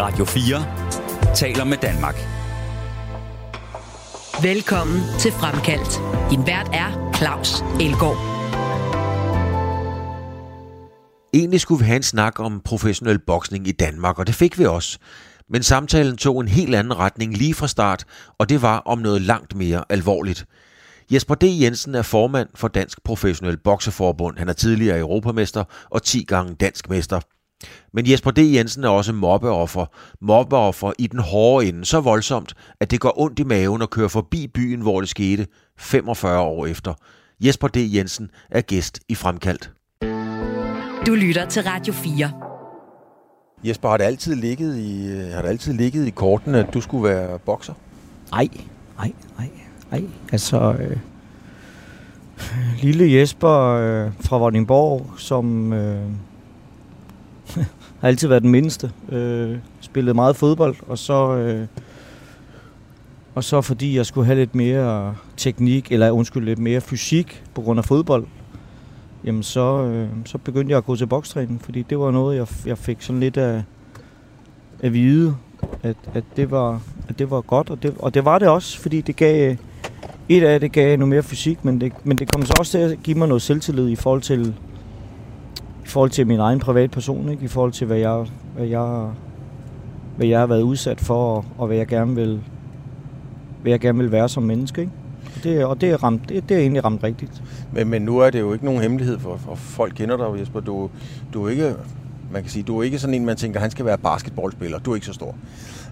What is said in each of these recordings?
Radio 4 taler med Danmark. Velkommen til Fremkaldt. Din vært er Claus Elgaard. Egentlig skulle vi have en snak om professionel boksning i Danmark, og det fik vi også. Men samtalen tog en helt anden retning lige fra start, og det var om noget langt mere alvorligt. Jesper D. Jensen er formand for Dansk Professionel Bokseforbund. Han er tidligere europamester og 10 gange dansk mester. Men Jesper D. Jensen er også mobbeoffer. Mobbeoffer i den hårde ende så voldsomt, at det går ondt i maven at køre forbi byen, hvor det skete 45 år efter. Jesper D. Jensen er gæst i Fremkaldt. Du lytter til Radio 4. Jesper, har det altid ligget i, har det altid ligget i korten, at du skulle være bokser? Nej, nej, nej, nej. Altså, øh, lille Jesper øh, fra Vordingborg, som øh, har altid været den mindste. Øh, spillede meget fodbold, og så... Øh, og så fordi jeg skulle have lidt mere teknik, eller undskyld, lidt mere fysik på grund af fodbold, jamen så, øh, så begyndte jeg at gå til bokstræning, fordi det var noget, jeg, jeg fik sådan lidt af, at vide, at, at, det var, at det var godt, og det, og det var det også, fordi det gav, et af det gav noget mere fysik, men det, men det kom så også til at give mig noget selvtillid i forhold til, i forhold til min egen privatperson, ikke? i forhold til, hvad jeg, hvad jeg, hvad jeg har været udsat for, og, og hvad jeg gerne vil, hvad jeg gerne vil være som menneske. Ikke? Og det, og det er, ramt, det, det er egentlig ramt rigtigt. Men, men nu er det jo ikke nogen hemmelighed, for, for folk kender dig Jesper. Du, du er ikke, man kan sige, du er ikke sådan en, man tænker, han skal være basketballspiller. Du er ikke så stor.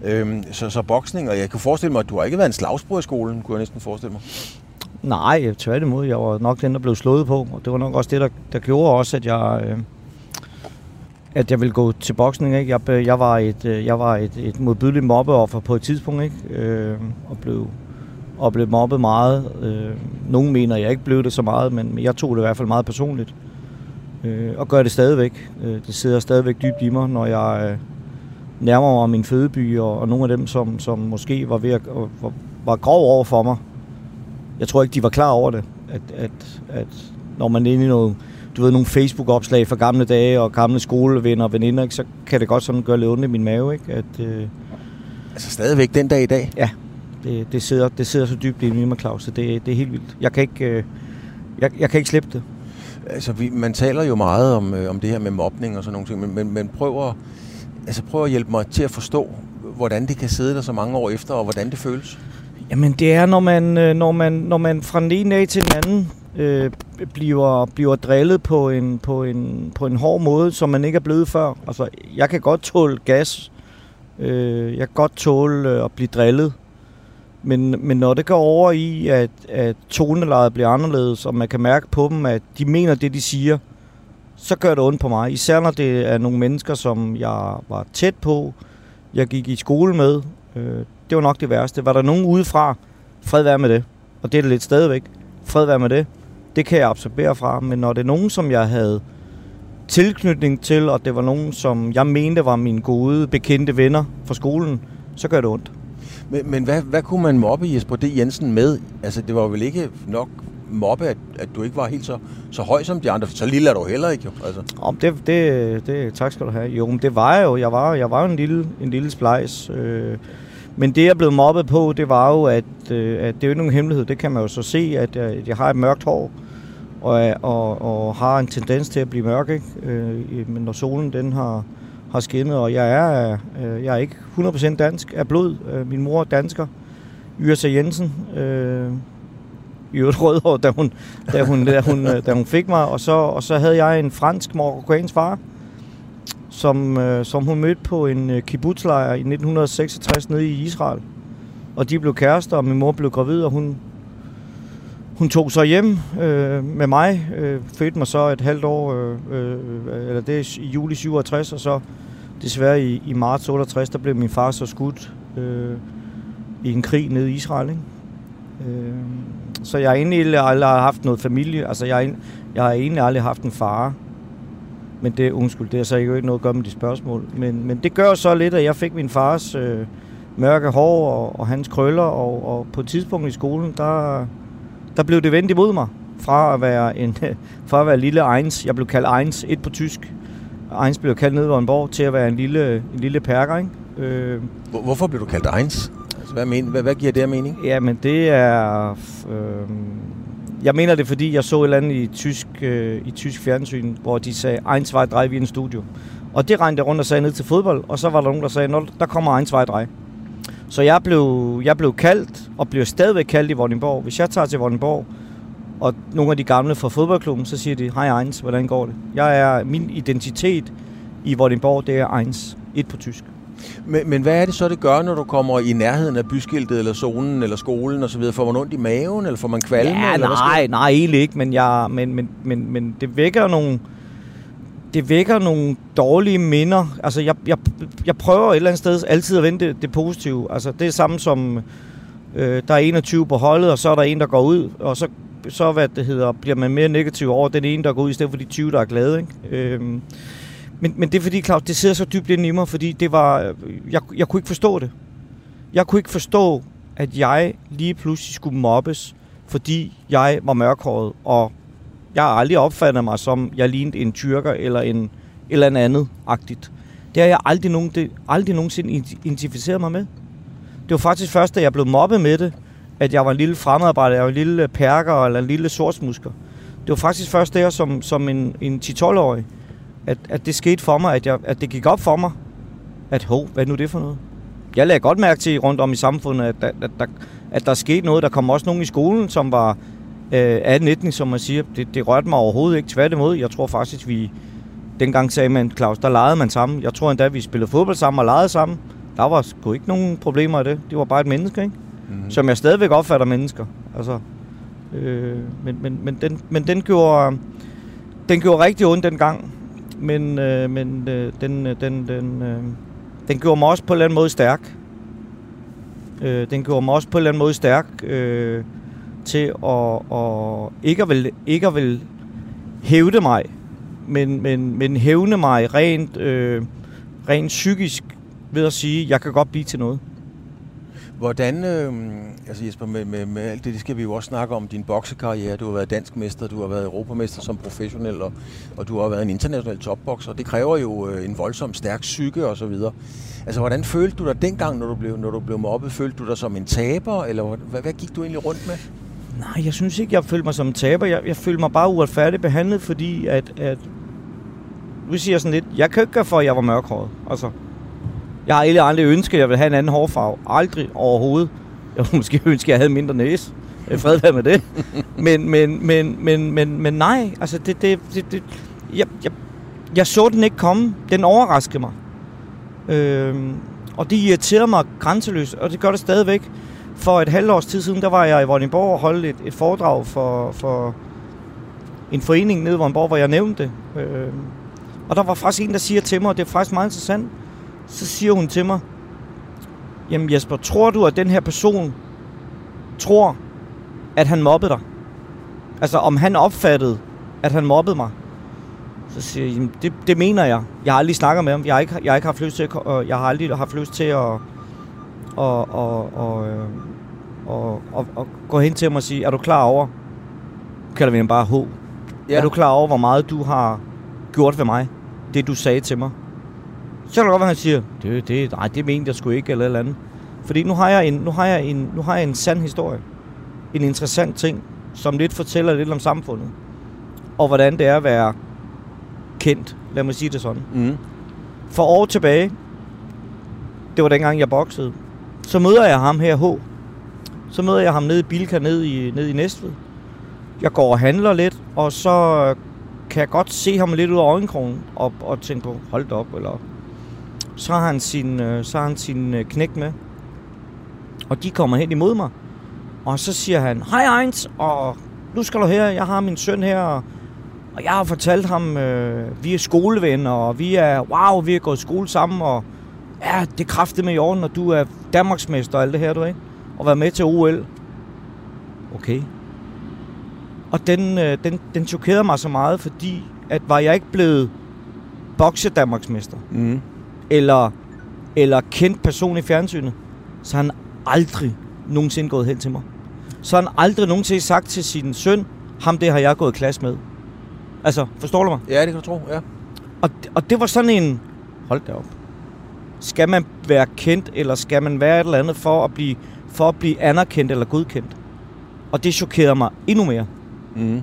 Øhm, så, så boksning, og jeg kunne forestille mig, at du har ikke været en slagsbror i skolen, kunne jeg næsten forestille mig. Nej, tværtimod. Jeg var nok den, der blev slået på, og det var nok også det, der, der gjorde også, at jeg, øh, at jeg ville gå til boksning. Ikke? Jeg, øh, jeg var et, øh, jeg var et, et modbydeligt mobbeoffer på et tidspunkt, ikke? Øh, og blev og blev mobbet meget. Øh, nogle mener, at jeg ikke blev det så meget, men jeg tog det i hvert fald meget personligt. Øh, og gør det stadigvæk. Øh, det sidder stadigvæk dybt i mig, når jeg øh, nærmer mig min fødeby, og, og nogle af dem, som, som måske var ved at var, var grov over for mig. Jeg tror ikke, de var klar over det. At, at, at når man er inde i noget, du ved, nogle Facebook-opslag fra gamle dage, og gamle skolevenner og veninder, ikke, så kan det godt sådan gøre lidt ondt i min mave. Ikke? At, øh, altså stadigvæk den dag i dag? Ja, det, det, sidder, det sidder så dybt i mig, Claus, så det, det er helt vildt. Jeg kan ikke, øh, jeg, jeg kan ikke slippe det. Altså, vi, man taler jo meget om, øh, om det her med mobning og sådan nogle ting, men, men, men prøv, at, altså, prøv at hjælpe mig til at forstå, hvordan det kan sidde der så mange år efter, og hvordan det føles. Jamen, det er, når man, øh, når man, når man fra den ene dag til den anden øh, bliver, bliver drillet på en, på, en, på en hård måde, som man ikke er blevet før. Altså, jeg kan godt tåle gas. Øh, jeg kan godt tåle øh, at blive drillet. Men, men når det går over i, at, at tonelejet bliver anderledes, og man kan mærke på dem, at de mener det, de siger, så gør det ondt på mig. Især når det er nogle mennesker, som jeg var tæt på, jeg gik i skole med. Øh, det var nok det værste. Var der nogen udefra, fred være med det. Og det er det lidt stadigvæk. Fred være med det. Det kan jeg absorbere fra. Men når det er nogen, som jeg havde tilknytning til, og det var nogen, som jeg mente var mine gode, bekendte venner fra skolen, så gør det ondt. Men, men hvad, hvad kunne man mobbe Jesper D. Jensen med? Altså, det var vel ikke nok mobbe, at, at du ikke var helt så, så høj som de andre. Så lille er du heller ikke, jo. Altså. Om det, det, det, tak skal du have. Jo, men det var jeg jo. Jeg var, jeg var en lille, en lille splejs. Øh, men det, jeg blev mobbet på, det var jo, at, øh, at det er jo ikke nogen hemmelighed. Det kan man jo så se, at jeg, at jeg har et mørkt hår, og, øh, og, og har en tendens til at blive mørk, ikke? Øh, men når solen den har, har skinnet, og jeg er, øh, jeg er ikke 100% dansk af blod. Øh, min mor er dansker, Yrsa Jensen, øh, i øvrigt rødhår, da hun, da hun, da hun, øh, da hun fik mig, og så, og så havde jeg en fransk marokkansk far, som, øh, som hun mødte på en øh, kibbutzlejr i 1966 nede i Israel. Og de blev kærester, og min mor blev gravid, og hun, hun tog så hjem øh, med mig, øh, fødte mig så et halvt år, øh, øh, eller det er i juli 67, og så desværre i, i marts 68, der blev min far så skudt øh, i en krig nede i Israel. Ikke? Øh, så jeg har egentlig aldrig haft noget familie, altså jeg, jeg har egentlig aldrig haft en far. Men det, undskyld, det er så ikke noget at gøre med de spørgsmål. Men, men det gør så lidt, at jeg fik min fars øh, mørke hår og, og hans krøller, og, og på et tidspunkt i skolen, der, der blev det vendt imod mig. Fra at være en fra at være lille Eins, jeg blev kaldt Eins, et på tysk. Eins blev kaldt nede Borg, til at være en lille, en lille perker, ikke? Øh, Hvor- Hvorfor blev du kaldt Eins? Altså, hvad, men, hvad, hvad giver det af mening? Ja, men det er... Øh, jeg mener det, fordi jeg så et eller andet i tysk, øh, i tysk fjernsyn, hvor de sagde, ein, zwei, drei, vi er en studio. Og det regnede jeg rundt og sagde ned til fodbold, og så var der nogen, der sagde, der kommer ein, zwei, drei. Så jeg blev, jeg blev kaldt, og bliver stadigvæk kaldt i Vordingborg. Hvis jeg tager til Vordingborg, og nogle af de gamle fra fodboldklubben, så siger de, hej Eins, hvordan går det? Jeg er, min identitet i Vordingborg, det er Eins. Et på tysk. Men, men hvad er det så, det gør, når du kommer i nærheden af byskiltet, eller zonen, eller skolen osv.? Får man ondt i maven, eller får man kvalme? Ja, eller hvad sker nej, nej, egentlig ikke, men, jeg, men, men, men, men det vækker nogle det vækker nogle dårlige minder. Altså, jeg, jeg, jeg prøver et eller andet sted altid at vente det, det positive. Altså, det er samme som, øh, der er 21 på holdet, og så er der en, der går ud, og så, så hvad det hedder, bliver man mere negativ over den ene, der går ud, i stedet for de 20, der er glade. Ikke? Øhm, men, men det er fordi, Claus, det sidder så dybt ind i mig, fordi det var, øh, jeg, jeg kunne ikke forstå det. Jeg kunne ikke forstå, at jeg lige pludselig skulle mobbes, fordi jeg var mørkhåret, og jeg har aldrig opfattet mig som, jeg lignede en tyrker eller en eller andet andet-agtigt. Det har jeg aldrig, nogen, det, aldrig nogensinde identificeret mig med. Det var faktisk først, da jeg blev mobbet med det, at jeg var en lille fremmedarbejder, jeg var en lille perker eller en lille sortsmusker. Det var faktisk først der, som, som en, en 10-12-årig, at, at det skete for mig, at, jeg, at det gik op for mig, at hov, hvad er nu det for noget? Jeg lagde godt mærke til rundt om i samfundet, at, at, at, der, at der skete noget. Der kom også nogen i skolen, som var øh, 18-19, som man siger. Det, det rørte mig overhovedet ikke. Tværtimod, jeg tror faktisk, vi... Dengang sagde man, Claus, der legede man sammen. Jeg tror endda, vi spillede fodbold sammen og legede sammen. Der var sgu ikke nogen problemer i det. Det var bare et menneske, ikke? Mm-hmm. Som jeg stadigvæk opfatter mennesker. Altså, øh, men, men, men, den, men den gjorde... Den gjorde rigtig ondt dengang. Men, øh, men øh, den, øh, den, den, øh, den gjorde mig også på en eller anden måde stærk. Øh, den gjorde mig også på en eller anden måde stærk øh, til at, at ikke, at vil, ikke at vil hævde mig, men, men, men hævne mig rent, øh, rent psykisk ved at sige, jeg kan godt blive til noget. Hvordan, øh, altså Jesper, med, med, med alt det, det skal vi jo også snakke om, din boksekarriere, du har været dansk mester, du har været europamester som professionel, og, og du har været en international topbokser. Det kræver jo øh, en voldsom stærk psyke og så videre. Altså, hvordan følte du dig dengang, når du blev, når du blev mobbet? Følte du dig som en taber, eller hvad, hvad gik du egentlig rundt med? Nej, jeg synes ikke, jeg følte mig som en taber. Jeg, jeg følte mig bare uretfærdigt behandlet, fordi at, at nu siger jeg sådan lidt, jeg kan ikke gøre for, at jeg var mørkhåret. Altså, jeg har egentlig aldrig ønsket, at jeg ville have en anden hårfarve. Aldrig overhovedet. Jeg ville måske ønske, at jeg havde mindre næse. Fred være med det. Men, men, men, men, men, men nej, altså det, det, det, det jeg, jeg, jeg så den ikke komme. Den overraskede mig. Øhm, og det irriterede mig grænseløst, og det gør det stadigvæk. For et halvt års tid siden, der var jeg i Vordingborg og holdt et, et foredrag for, for en forening nede i Vordingborg, hvor jeg nævnte det. Øhm, og der var faktisk en, der siger til mig, og det er faktisk meget interessant, så siger hun til mig, jamen Jesper, tror du, at den her person tror, at han mobbede dig? Altså, om han opfattede, at han mobbede mig? Så siger jeg, jamen, det, det mener jeg. Jeg har aldrig snakket med ham. Jeg har ikke, jeg har ikke haft lyst til at, jeg har aldrig haft lyst til at, og, og, øh, og, og, og gå hen til ham og sige, er du klar over, kalder vi ham bare H, ja. er du klar over, hvor meget du har gjort ved mig? Det, du sagde til mig. Så kan det godt være, han siger, det, det, nej, det mente jeg sgu ikke, eller eller andet. Fordi nu har, jeg en, nu, har jeg en, nu har jeg en sand historie. En interessant ting, som lidt fortæller lidt om samfundet. Og hvordan det er at være kendt, lad mig sige det sådan. Mm. For år tilbage, det var dengang jeg boksede, så møder jeg ham her, H. Så møder jeg ham nede i Bilka, nede i, nede i Næstved. Jeg går og handler lidt, og så kan jeg godt se ham lidt ud af øjenkrogen, og, og tænke på, hold da op, eller... Så har han sin, øh, så har han sin øh, knæk med. Og de kommer hen imod mig. Og så siger han, hej Heinz, og nu skal du her, jeg har min søn her, og og jeg har fortalt ham, øh, vi er skolevenner, og vi er, wow, vi har gået i skole sammen, og ja, det er kraftigt med i orden, og du er Danmarksmester og alt det her, du ikke? Og være med til OL. Okay. Og den, øh, den, den chokerede mig så meget, fordi at var jeg ikke blevet bokse Danmarksmester, Mm eller, eller kendt person i fjernsynet, så har han aldrig nogensinde gået hen til mig. Så har han aldrig nogensinde sagt til sin søn, ham det har jeg gået i klasse med. Altså, forstår du mig? Ja, det kan du tro, ja. Og, og det var sådan en... Hold da op. skal man være kendt, eller skal man være et eller andet for at blive, for at blive anerkendt eller godkendt? Og det chokerede mig endnu mere. Mm.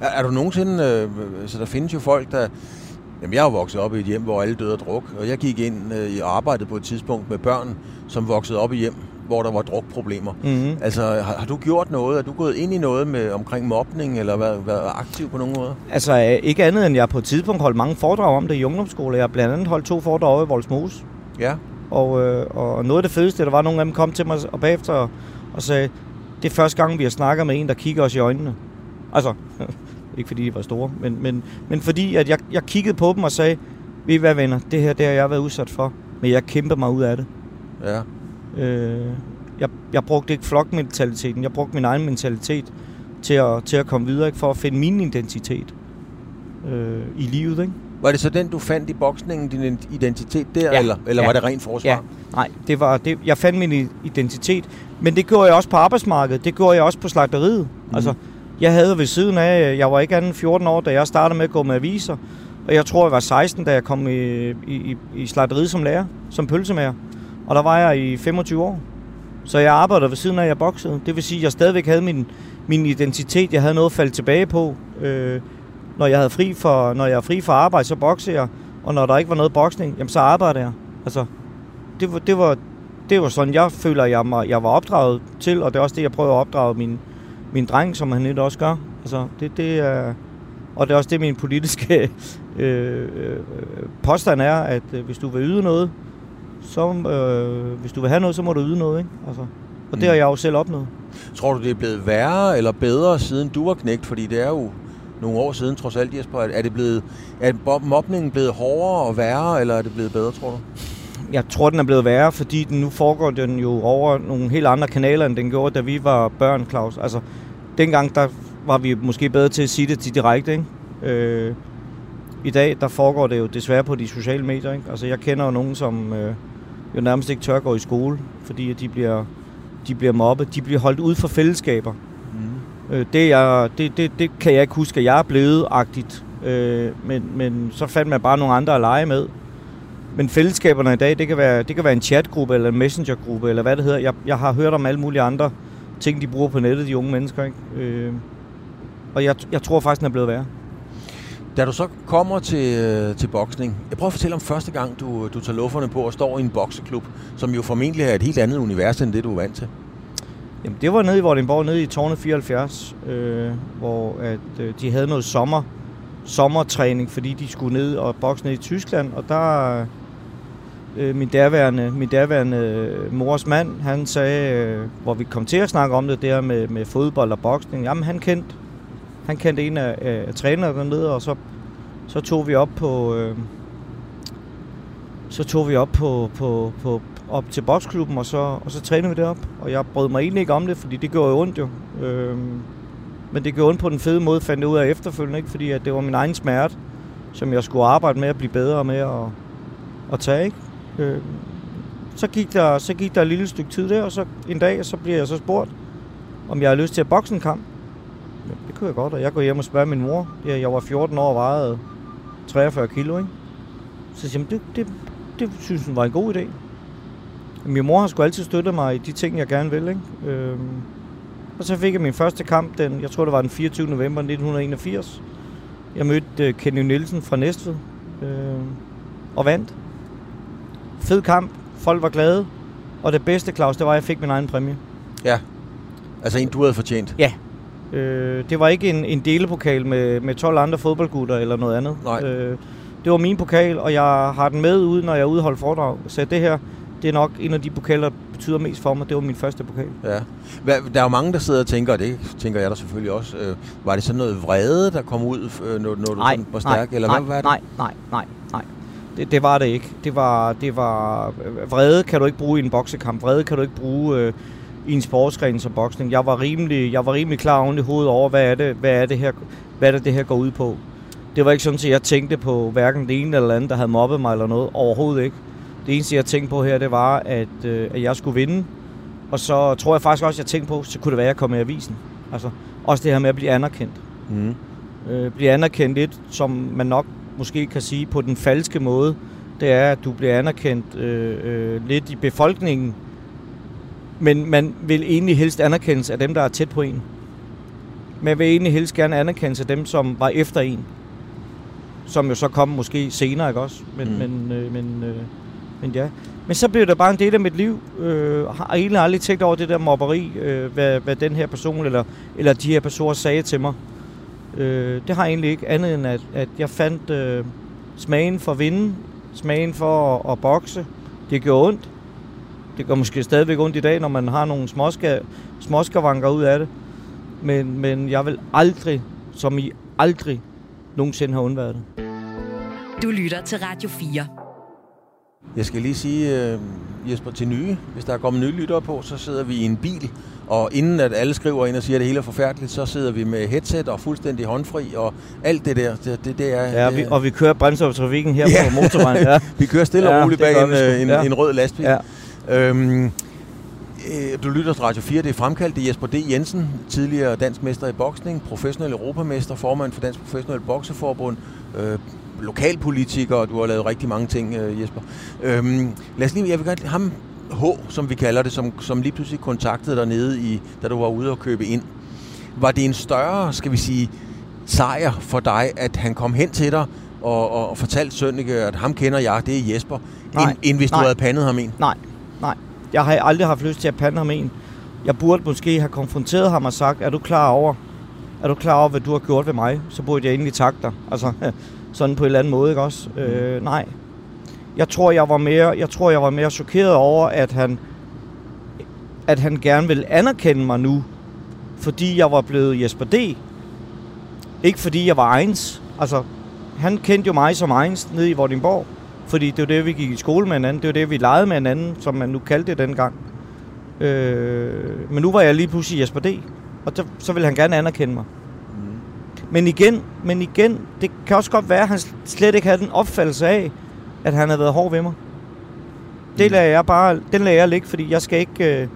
Er, er du nogensinde... Øh, så der findes jo folk, der... Jamen, jeg er vokset op i et hjem, hvor alle døde af druk, og jeg gik ind øh, og arbejdede på et tidspunkt med børn, som voksede op i hjem, hvor der var drukproblemer. Mm-hmm. Altså, har, har du gjort noget? Er du gået ind i noget med omkring mobning, eller været, været aktiv på nogen måde? Altså øh, ikke andet end jeg på et tidspunkt holdt mange foredrag om det i ungdomsskole. Jeg har blandt andet holdt to foredrag over i Voldsmose. Ja. Og, øh, og noget af det fedeste, der var nogle af dem kom til mig og bagefter og, og sagde, det er første gang, vi har snakket med en, der kigger os i øjnene. Altså, ikke fordi de var store, men, men, men fordi at jeg, jeg kiggede på dem og sagde, ved I hvad venner, det her det har jeg været udsat for, men jeg kæmper mig ud af det. Ja. Øh, jeg, jeg brugte ikke flokmentaliteten, jeg brugte min egen mentalitet til at, til at komme videre, ikke, for at finde min identitet øh, i livet. Ikke? Var det så den, du fandt i boksningen, din identitet der, Ja. eller, eller Ja. var det rent forsvar? Ja, nej, det var, det, jeg fandt min identitet, men det gjorde jeg også på arbejdsmarkedet, det gjorde jeg også på slagteriet. Mm. Altså, jeg havde ved siden af, jeg var ikke anden 14 år, da jeg startede med at gå med aviser, og jeg tror, jeg var 16, da jeg kom i, i, i, i slagteriet som lærer, som pølsemager. Og der var jeg i 25 år. Så jeg arbejdede ved siden af, jeg boksede. Det vil sige, at jeg stadigvæk havde min, min identitet. Jeg havde noget at falde tilbage på. Øh, når jeg havde fri for, når jeg er fri for arbejde, så boksede jeg. Og når der ikke var noget boksning, jamen så arbejdede jeg. Altså, det var, det var, det var sådan, jeg føler, jeg, mig, jeg var opdraget til, og det er også det, jeg prøver at opdrage mine, min dreng, som han lidt også gør. Altså, det, det er, og det er også det, min politiske øh, øh, påstand er, at øh, hvis du vil yde noget, så, øh, hvis du vil have noget, så må du yde noget, ikke? Altså, og det Mm. har jeg jo selv opnået. Tror du, det er blevet værre eller bedre, siden du var knægt? Fordi det er jo nogle år siden, trods alt, Jesper. Er- det blevet, er mob- mobningen blevet hårdere og værre, eller er det blevet bedre, tror du? Jeg tror, den er blevet værre, fordi den nu foregår den jo over nogle helt andre kanaler, end den gjorde, da vi var børn, Claus. Altså, dengang, der var vi måske bedre til at sige det til direkte, ikke? Øh, I dag, der foregår det jo desværre på de sociale medier, ikke? Altså, jeg kender jo nogen, som øh, jo nærmest ikke tør gå i skole, fordi de bliver, de bliver mobbet. De bliver holdt ud for fællesskaber. Mm. Øh, det, er, det, det, det kan jeg ikke huske, at jeg er blevet-agtigt. Øh, men, men så fandt man bare nogle andre at lege med. Men fællesskaberne i dag, det kan være, det kan være en chatgruppe eller en messengergruppe, eller hvad det hedder. Jeg, jeg har hørt om alle mulige andre ting, de bruger på nettet, de unge mennesker. Ikke? Øh, og jeg, jeg tror faktisk, den er blevet værre. Da du så kommer til, øh, til boksning, jeg prøver at fortælle om første gang, du, du tager lufferne på og står i en bokseklub, som jo formentlig er et helt andet univers, end det du er vant til. Jamen, det var nede i Vordingborg, nede i Tårne 74, øh, hvor at, øh, de havde noget sommer, sommertræning, fordi de skulle ned og bokse ned i Tyskland, og der øh, min derværende, min derværende øh, mors mand, han sagde, øh, hvor vi kom til at snakke om det der med, med fodbold og boksning, jamen han kendte, han kendte en af, af, af trænerne dernede, og så, så tog vi op på, øh, så tog vi op på, på, på, op til boksklubben, og så, og så trænede vi derop. Og jeg brød mig egentlig ikke om det, fordi det gjorde jo ondt jo. Øhm, men det gjorde ondt på den fede måde, fandt jeg ud af efterfølgende, ikke? fordi at det var min egen smerte, som jeg skulle arbejde med at blive bedre med at, at tage. Ikke? Øh, så, gik der, så gik der et lille stykke tid der, og så en dag, så bliver jeg så spurgt, om jeg har lyst til at bokse en kamp. Ja, det kunne jeg godt, og jeg går hjem og spørger min mor. Ja, jeg var 14 år og vejede 43 kilo, ikke? Så siger jeg, det, det, det synes hun var en god idé. Min mor har sgu altid støttet mig i de ting, jeg gerne vil. Ikke? Øhm, og så fik jeg min første kamp, den, jeg tror det var den 24. november 1981. Jeg mødte øh, Kenny Nielsen fra Næstved øh, og vandt. Fed kamp, folk var glade. Og det bedste, Claus, det var, at jeg fik min egen præmie. Ja. Altså en, du havde fortjent. Øh, det var ikke en, en delepokal med, med 12 andre fodboldgutter eller noget andet. Nej. Øh, det var min pokal, og jeg har den med ud, når jeg er holde foredrag. Så det her, det er nok en af de pokaler, der betyder mest for mig. Det var min første pokal. Ja. Der er jo mange, der sidder og tænker, og det tænker jeg da selvfølgelig også, øh, var det sådan noget vrede, der kom ud, øh, når, når du sådan var stærk? nej, eller nej, hvad var det? nej, nej, nej, nej. Det, det var det ikke. Det var, det var... øh, Vrede kan du ikke bruge i en boksekamp. Vrede kan du ikke bruge øh, i en sportsgren som boksning. Jeg var rimelig, jeg var rimelig klar oven i hovedet over, hvad er det, hvad er det her, hvad er det, det her går ud på. Det var ikke sådan, at jeg tænkte på hverken det ene eller andet, der havde mobbet mig eller noget. Overhovedet ikke. Det eneste, jeg tænkte på her, det var, at, øh, at jeg skulle vinde. Og så tror jeg faktisk også, at jeg tænkte på, så kunne det være, at jeg kom i avisen. Altså, også det her med at blive anerkendt Mm. øh, blive anerkendt lidt, som man nok måske kan sige på den falske måde, det er, at du bliver anerkendt øh, øh, lidt i befolkningen, men man vil egentlig helst anerkendes af dem, der er tæt på en. Man vil egentlig helst gerne anerkendes af dem, som var efter en. Som jo så kom måske senere, ikke også? Men, mm. men, øh, men, øh, men ja. Men så blev det bare en del af mit liv. Øh, har egentlig aldrig tænkt over det der mobberi, øh, hvad, hvad den her person eller, eller de her personer sagde til mig. Øh, det har jeg egentlig ikke andet end, at, at jeg fandt øh, smagen for at vinde, smagen for at, at bokse. Det gjorde ondt. Det gør måske stadigvæk ondt i dag, når man har nogle småska, småskavanker ud af det. Men, men jeg vil aldrig, som I aldrig, nogensinde have undværet det. Du lytter til Radio 4. Jeg skal lige sige, uh, Jesper, til nye, hvis der er kommet nye lyttere på, så sidder vi i en bil, og inden at alle skriver ind og siger, at det hele er forfærdeligt, så sidder vi med headset og fuldstændig håndfri, og alt det der, det, det, det er... Ja, det, vi, og vi kører brændstoftrafikken her Ja. på motorvejen. Ja. vi kører stille og Ja, roligt det bag en, øh, en, Ja. en rød lastbil. Ja. Øhm, øh, du lytter til Radio 4, det er fremkaldt. Det er Jesper D. Jensen, tidligere dansk mester i boksning, professionel europamester, formand for Dansk Professionel Bokseforbund, øh, lokalpolitiker, og du har lavet rigtig mange ting, øh, Jesper. Øhm, lad os lige, jeg vil godt, ham H, som vi kalder det, som, som lige pludselig kontaktede dig nede i, da du var ude og købe ind. Var det en større, skal vi sige, sejr for dig, at han kom hen til dig og, og, og fortalte Sønneke, at ham kender jeg, det er Jesper, Nej. end, end hvis du Nej. havde pandet ham ind? Nej, nej. Jeg har aldrig haft lyst til at pande ham en. Jeg burde måske have konfronteret ham og sagt, er du klar over, er du klar over, hvad du har gjort ved mig? Så burde jeg egentlig takke dig. Altså, sådan på en eller anden måde, ikke også? Mm. Øh, nej. Jeg tror, jeg var mere, jeg tror, jeg var mere chokeret over, at han, at han gerne vil anerkende mig nu, fordi jeg var blevet Jesper D. Ikke fordi jeg var egens. Altså, han kendte jo mig som egens nede i Vordingborg. Fordi det var det, vi gik i skole med hinanden. Det var det, vi legede med hinanden, som man nu kaldte det dengang. Øh, men nu var jeg lige pludselig Jesper D. Og så, så ville han gerne anerkende mig. Men igen, men igen, det kan også godt være, at han slet ikke havde den opfattelse af, at han havde været hård ved mig. Det lader jeg bare, den lader jeg ligge, fordi jeg skal ikke, øh,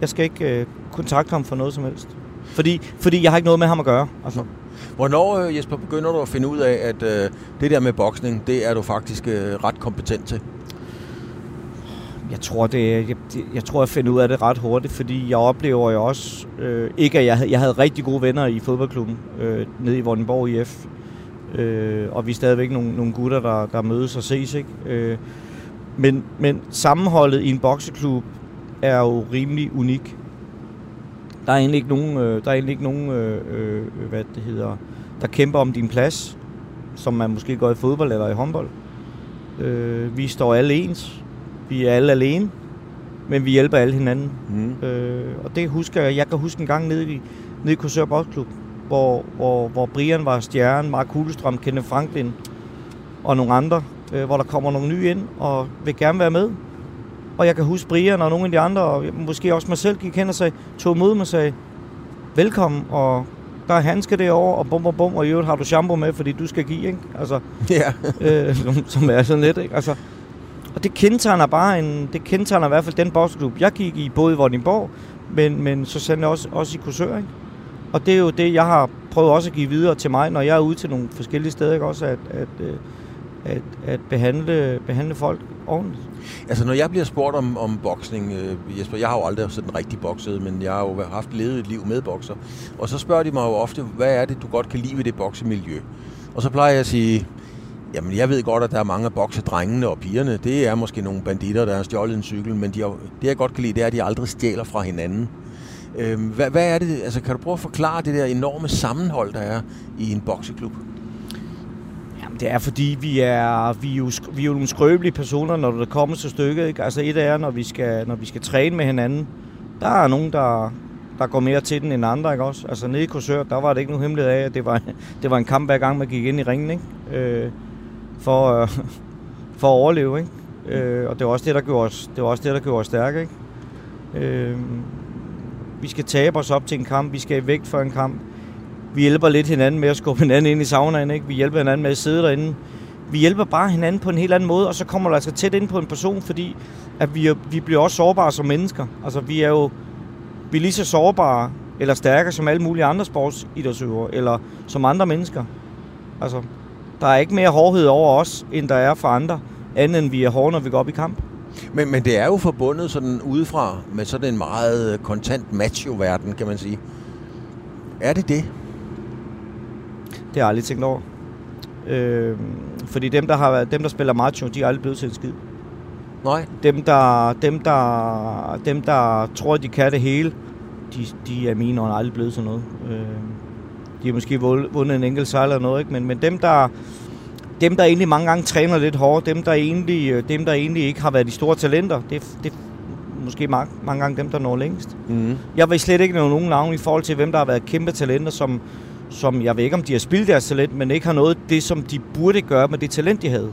jeg skal ikke øh, kontakte ham for noget som helst. Fordi, fordi jeg har ikke noget med ham at gøre. Altså. Hvornår, øh, Jesper, begynder du at finde ud af, at øh, det der med boksning, det er du faktisk øh, ret kompetent til? Jeg tror, det, jeg, jeg tror, jeg finder ud af det ret hurtigt, fordi jeg oplever jo også, øh, ikke at jeg, havde- jeg havde rigtig gode venner i fodboldklubben øh, nede i Vordingborg IF, øh, og vi er stadigvæk nogle, nogle gutter, der, der mødes og ses, ikke? Øh, men, men sammenholdet i en bokseklub er jo rimelig unik. Der er egentlig ikke nogen, øh, der er egentlig ikke nogen øh, øh, hvad det hedder, der kæmper om din plads, som man måske går i fodbold eller i håndbold. Øh, vi står alle ens. Vi er alle alene, men vi hjælper alle hinanden. Mm. Øh, og det husker jeg. Jeg kan huske en gang nede i, nede i Korsør Boksklub, hvor, hvor, hvor Brian var stjernen, Mark Kulestrøm, Kenneth Franklin og nogle andre, øh, hvor der kommer nogle nye ind og vil gerne være med. Og jeg kan huske Brian og nogle af de andre, og måske også mig selv, gik hen og sagde, tog imod mig og sagde, velkommen, og der er handske derovre, og bum, bum, bum, og i øvrigt har du shampoo med, fordi du skal give, ikke? Altså, Ja. øh, som, som er sådan lidt, ikke? Altså, og det kendetegner bare en, det kendetegner i hvert fald den boksklub, jeg gik i, både i Vordingborg, men, men så sandelig også, også i Korsør, ikke? Og det er jo det, jeg har prøvet også at give videre til mig, når jeg er ude til nogle forskellige steder, ikke? Også at, at, øh, at, at behandle, behandle folk ordentligt. Altså, når jeg bliver spurgt om, om boksning, øh, Jesper, jeg har jo aldrig sådan rigtig bokset, men jeg har jo haft levet et liv med bokser. Og så spørger de mig jo ofte, hvad er det, du godt kan lide ved det boksemiljø? Og så plejer jeg at sige, jamen jeg ved godt, at der er mange af boksedrengene og pigerne. Det er måske nogle banditter, der har stjålet en cykel, men de har, det jeg godt kan lide, det er, at de aldrig stjæler fra hinanden. Øhm, hvad, hvad er det, altså kan du prøve at forklare det der enorme sammenhold, der er i en bokseklub? Jamen, det er fordi, vi er, vi er, jo, vi er jo nogle skrøbelige personer, når det kommer til stykket. Ikke? Altså et er, når vi, skal, når vi skal træne med hinanden. Der er nogen, der, der går mere til den end andre, ikke også? Altså nede i Korsør, der var det ikke nogen hemmelighed af, at det var, det var en kamp hver gang, man gik ind i ringen, ikke? Øh, for, øh, for at overleve, ikke? Øh, og det var også det, der gjorde os, det var også det, der gjorde os stærke, ikke? Øh, vi skal tabe os op til en kamp, vi skal i vægt for en kamp. Vi hjælper lidt hinanden med at skubbe hinanden ind i saunaen, ikke? Vi hjælper hinanden med at sidde derinde. Vi hjælper bare hinanden på en helt anden måde, og så kommer du altså tæt ind på en person, fordi at vi, vi bliver også sårbare som mennesker. Altså, vi er jo vi er lige så sårbare eller stærke som alle mulige andre sportsidrætsøvere, eller som andre mennesker. Altså, der er ikke mere hårdhed over os, end der er for andre. andet end vi er hårde, når vi går op i kamp. Men, men det er jo forbundet sådan udefra med sådan en meget kontant macho-verden, kan man sige. Er det det? Det har jeg aldrig tænkt over. Øh, fordi dem, der, har, dem, der spiller macho, de er aldrig blevet til en skid. Nej. Dem, der, dem, der, dem, der tror, de kan det hele, de, de er mine øjne aldrig blevet til noget. Øh, de har måske vundet en enkelt sejr eller noget, ikke? Men, men dem, der, dem, der egentlig mange gange træner lidt hårdt, dem, der egentlig, øh, dem, der egentlig ikke har været de store talenter, det, det er måske mange, mange gange dem, der når længst. Mm. Jeg vil slet ikke nævne nogen navn i forhold til, hvem der har været kæmpe talenter, som, som jeg ved ikke, om de har spillet deres talent, men ikke har noget det, som de burde gøre med det talent, de havde.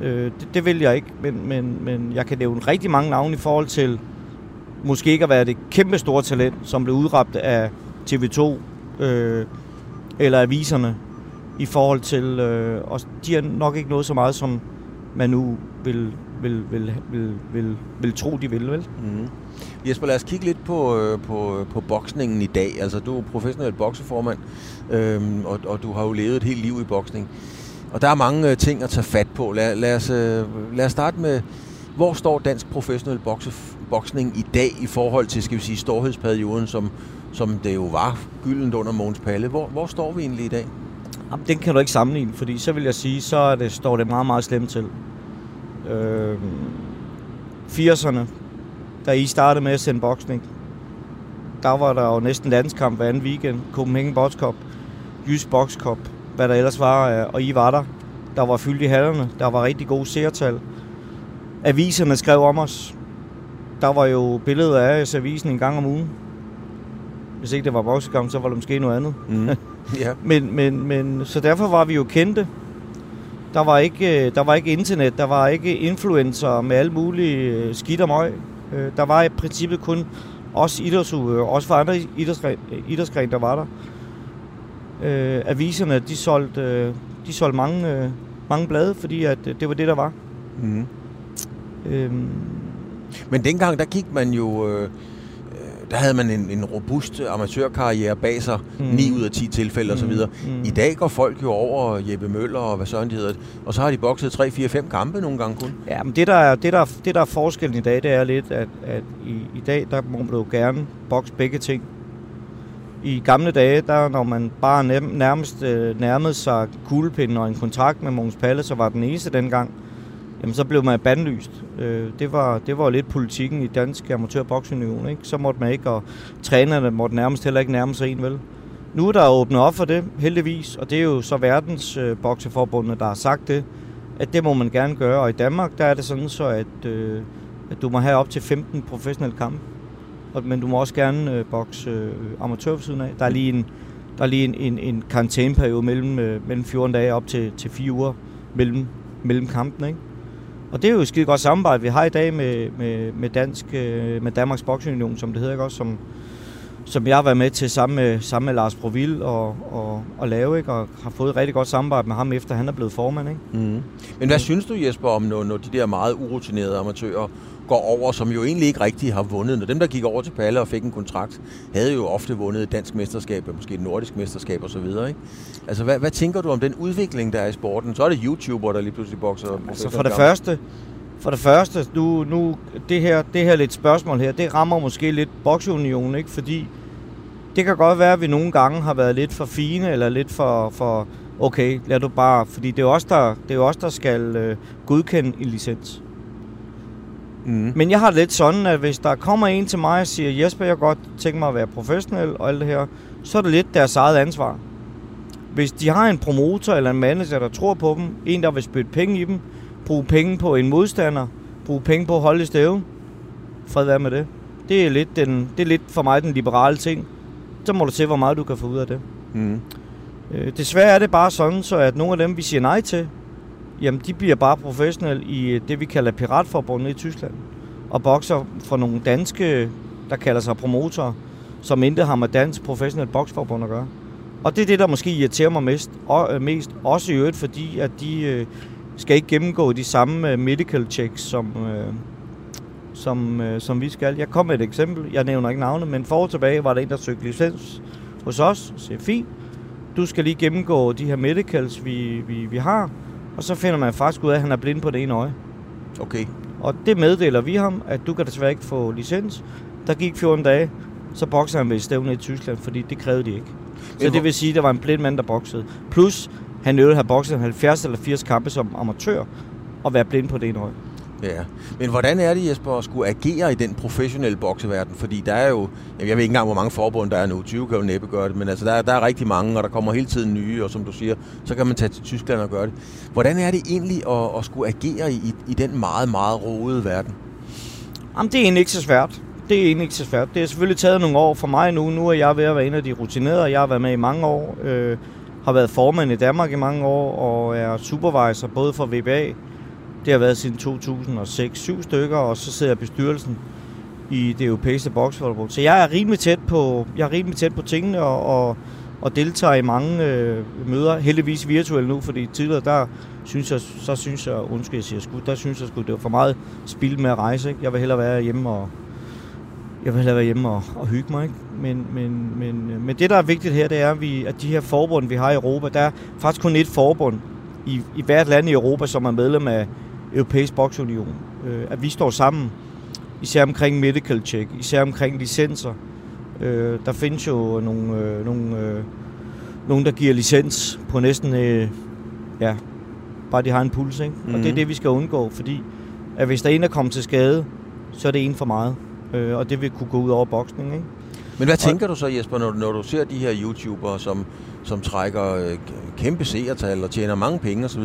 Øh, det, det vil jeg ikke, men, men, men jeg kan nævne rigtig mange navne i forhold til måske ikke at være det kæmpe store talent, som blev udråbt af TV2 øh, eller aviserne i forhold til, øh, og de har nok ikke noget så meget, som man nu vil, vil, vil, vil, vil, vil tro, de vil, vel? Mm. Jesper, lad os kigge lidt på, øh, på, øh, på boksningen i dag. Altså, du er professionel bokseformand, øh, og, og du har jo levet et helt liv i boksning. Og der er mange øh, ting at tage fat på. Lad, lad, os, øh, lad os starte med, hvor står dansk professionel bokse, boksning i dag i forhold til, skal vi sige, storhedsperioden, som, som det jo var gyldent under Mogens Palle. Hvor, hvor står vi egentlig i dag? Jamen, den kan du ikke sammenligne, fordi så vil jeg sige, så er det, står det meget, meget slemt til. Øh, 80'erne, da I startede med at sende boksning, der var der jo næsten landskamp hver anden weekend. Copenhagen Box Cup, Jysk Box Cup, hvad der ellers var, øh, og I var der. Der var fyldt i hallerne, der var rigtig gode seertal. Aviserne skrev om os. Der var jo billeder af os i avisen en gang om ugen. Hvis ikke det var boksekamp, så var det måske noget andet. Mm. ja. Men, men, men, så derfor var vi jo kendte. Der var ikke, øh, der var ikke internet, der var ikke influencer med alle mulige øh, skidt og møg. Øh, Der var i princippet kun os idrætsudøvere, også for andre idrætsgren, idrætsgren, der var der. Øh, aviserne, de solgte, øh, de solgte mange, øh, mange blade, fordi at, øh, det var det, der var. Mm. Øhm, Men dengang, der gik man jo... Øh, der havde man en, en robust amatørkarriere bag sig, Mm. mm. 9 ud af 10 tilfælde mm. osv. mm. I dag går folk jo over Jeppe Møller og hvad søren de hedder, og så har de bokset 3, 4, 5 kampe nogle gange kun. Ja, men det der, er, det, der, det der er forskellen i dag, det er lidt, at, at i, i dag, der må du jo gerne bokse begge ting. I gamle dage, der når man bare nærmest øh, nærmede sig kuglepinden og en kontrakt med Mogens Palle, så var den eneste dengang, jamen så blev man bandlyst. Øh, det, var, det var lidt politikken i Dansk Amatør Boksunion, ikke? Så måtte man ikke, og trænerne måtte nærmest heller ikke nærme sig en, vel? Nu er der åbnet op for det, heldigvis, og det er jo så verdens øh, bokseforbundet, der har sagt det, at det må man gerne gøre. Og i Danmark, der er det sådan så, at, øh, at du må have op til 15 professionelle kampe. Og, men du må også gerne øh, bokse øh, amatør siden af. Der er lige en, der er lige en, en, en karantæneperiode mellem, øh, mellem 14 dage op til, til 4 uger mellem, mellem kampen, ikke? Og det er jo et skide godt samarbejde, vi har i dag med, med, med, dansk, øh, med Danmarks Boksunion, som det hedder, ikke også? Som, som jeg har været med til sammen med, sammen med Lars Provil og, og, og lave, ikke? og har fået et rigtig godt samarbejde med ham, efter han er blevet formand. Ikke? Mm. Men hvad synes du, Jesper, om når, når de der meget urutinerede amatører går over, som jo egentlig ikke rigtig har vundet? Når dem, der gik over til Palle og fik en kontrakt, havde jo ofte vundet et dansk mesterskab, og måske et nordisk mesterskab osv. Ikke? Altså, hvad, hvad tænker du om den udvikling, der er i sporten? Så er det YouTuber, der lige pludselig bokser. Altså for det første, for det første, nu, nu det her, det her lidt spørgsmål her, det rammer måske lidt bokseunionen, ikke? Fordi det kan godt være, at vi nogle gange har været lidt for fine, eller lidt for, for okay, lad du bare, fordi det er os, der, det er os, der skal øh, godkende en licens. Mm. Men jeg har det lidt sådan, at hvis der kommer en til mig og siger, Jesper, jeg godt tænke mig at være professionel og alt det her, så er det lidt deres eget ansvar. Hvis de har en promotor eller en manager, der tror på dem, en, der vil spytte penge i dem, bruge penge på en modstander, bruge penge på at holde i stævn, fred være med det. Det er, lidt den, det er lidt for mig den liberale ting. Så må du se, hvor meget du kan få ud af det. Mm. Øh, desværre er det bare sådan, så at nogle af dem, vi siger nej til, jamen de bliver bare professionelle i øh, det, vi kalder piratforbundet i Tyskland. Og bokser for nogle danske, der kalder sig promotorer, som intet har med dansk professionel boksforbund at gøre. Og det er det, der måske irriterer mig mest, og, øh, mest. Også i øvrigt, fordi at de øh, skal ikke gennemgå de samme øh, medical checks, som, øh, som, øh, som vi skal. Jeg kom med et eksempel. Jeg nævner ikke navne, men for tilbage var der en, der søgte licens hos os. Så siger, fint, du skal lige gennemgå de her medicals, vi, vi, vi har og så finder man faktisk ud af, at han er blind på det ene øje. Okay. Og det meddeler vi ham, at du kan desværre ikke få licens. Der gik 14 dage, så bokser han ved stævne i Tyskland, fordi det krævede de ikke. Så det vil sige, at der var en blind mand, der boksede. Plus, han øvede at have bokset 70 eller 80 kampe som amatør, og være blind på det ene øje. Ja. Men hvordan er det, Jesper, at skulle agere i den professionelle bokseverden? Fordi der er jo, jeg ved ikke engang, hvor mange forbund der er nu. 20 kan jo næppe gøre det, men altså, der, er- der er rigtig mange, og der kommer hele tiden nye, og som du siger, så kan man tage til Tyskland og gøre det. Hvordan er det egentlig at, at skulle agere i, i den meget, meget roede verden? Jamen, det er egentlig ikke så svært. Det er egentlig ikke så svært. Det har selvfølgelig taget nogle år for mig nu. Nu er jeg ved at være en af de rutinerede. Jeg har været med i mange år. Øh, har været formand i Danmark i mange år, og er supervisor både for VBA. Det har været siden 2006-7 stykker, og så sidder jeg i bestyrelsen i det europæiske boksforbund. Så jeg er rimelig tæt på, jeg er rimelig tæt på tingene, og, og, og deltager i mange øh, møder. Heldigvis virtuelt nu, fordi tidligere der synes jeg, så synes jeg, undskyld jeg siger sgu, der synes jeg sgu, det var for meget spild med at rejse. Ikke? Jeg vil hellere være hjemme og, jeg vil hellere være hjemme og, og hygge mig. Ikke? Men, men, men, øh, men det, der er vigtigt her, det er, at, vi, at de her forbund, vi har i Europa, der er faktisk kun et forbund i, i hvert land i Europa, som er medlem af Europæisk Boksunion. Øh, at vi står sammen, især omkring medical check, især omkring licenser. Øh, der findes jo nogle, øh, nogle, øh, nogle, der giver licens på næsten, øh, ja, bare de har en puls. Ikke? Mm-hmm. Og det er Mhm. det, vi skal undgå, fordi at hvis der er en, der kommer til skade, så er det en for meget. Øh, og det vil kunne gå ud over boksning. Ikke? Men hvad tænker du så, Jesper, når, når du ser de her YouTubere, som, som trækker øh, kæmpe seertal og tjener mange penge osv.,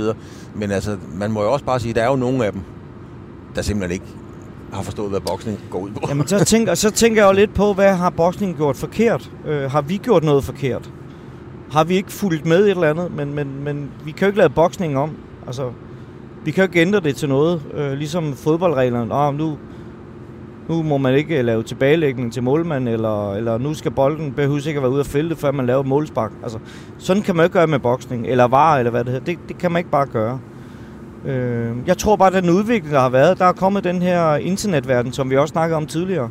men altså, man må jo også bare sige, at der er jo nogle af dem, der simpelthen ikke har forstået, hvad boksning går ud på. Jamen, så tænker, så tænker jeg jo lidt på, hvad har boksningen gjort forkert? Øh, har vi gjort noget forkert? Har vi ikke fulgt med et eller andet? Men, men, men vi kan jo ikke lave boksningen om. Altså, vi kan jo ikke ændre det til noget. Øh, ligesom fodboldreglerne. Oh, nu, nu må man ikke lave tilbagelægning til målmand, eller, eller nu skal bolden behøves ikke at være ude af feltet, før man laver målspark. Altså, sådan kan man ikke gøre med boksning, eller var, eller hvad det hedder. Det, det kan man ikke bare gøre. Øh, jeg tror bare, at den udvikling, der har været, der er kommet den her internetverden, som vi også snakkede om tidligere,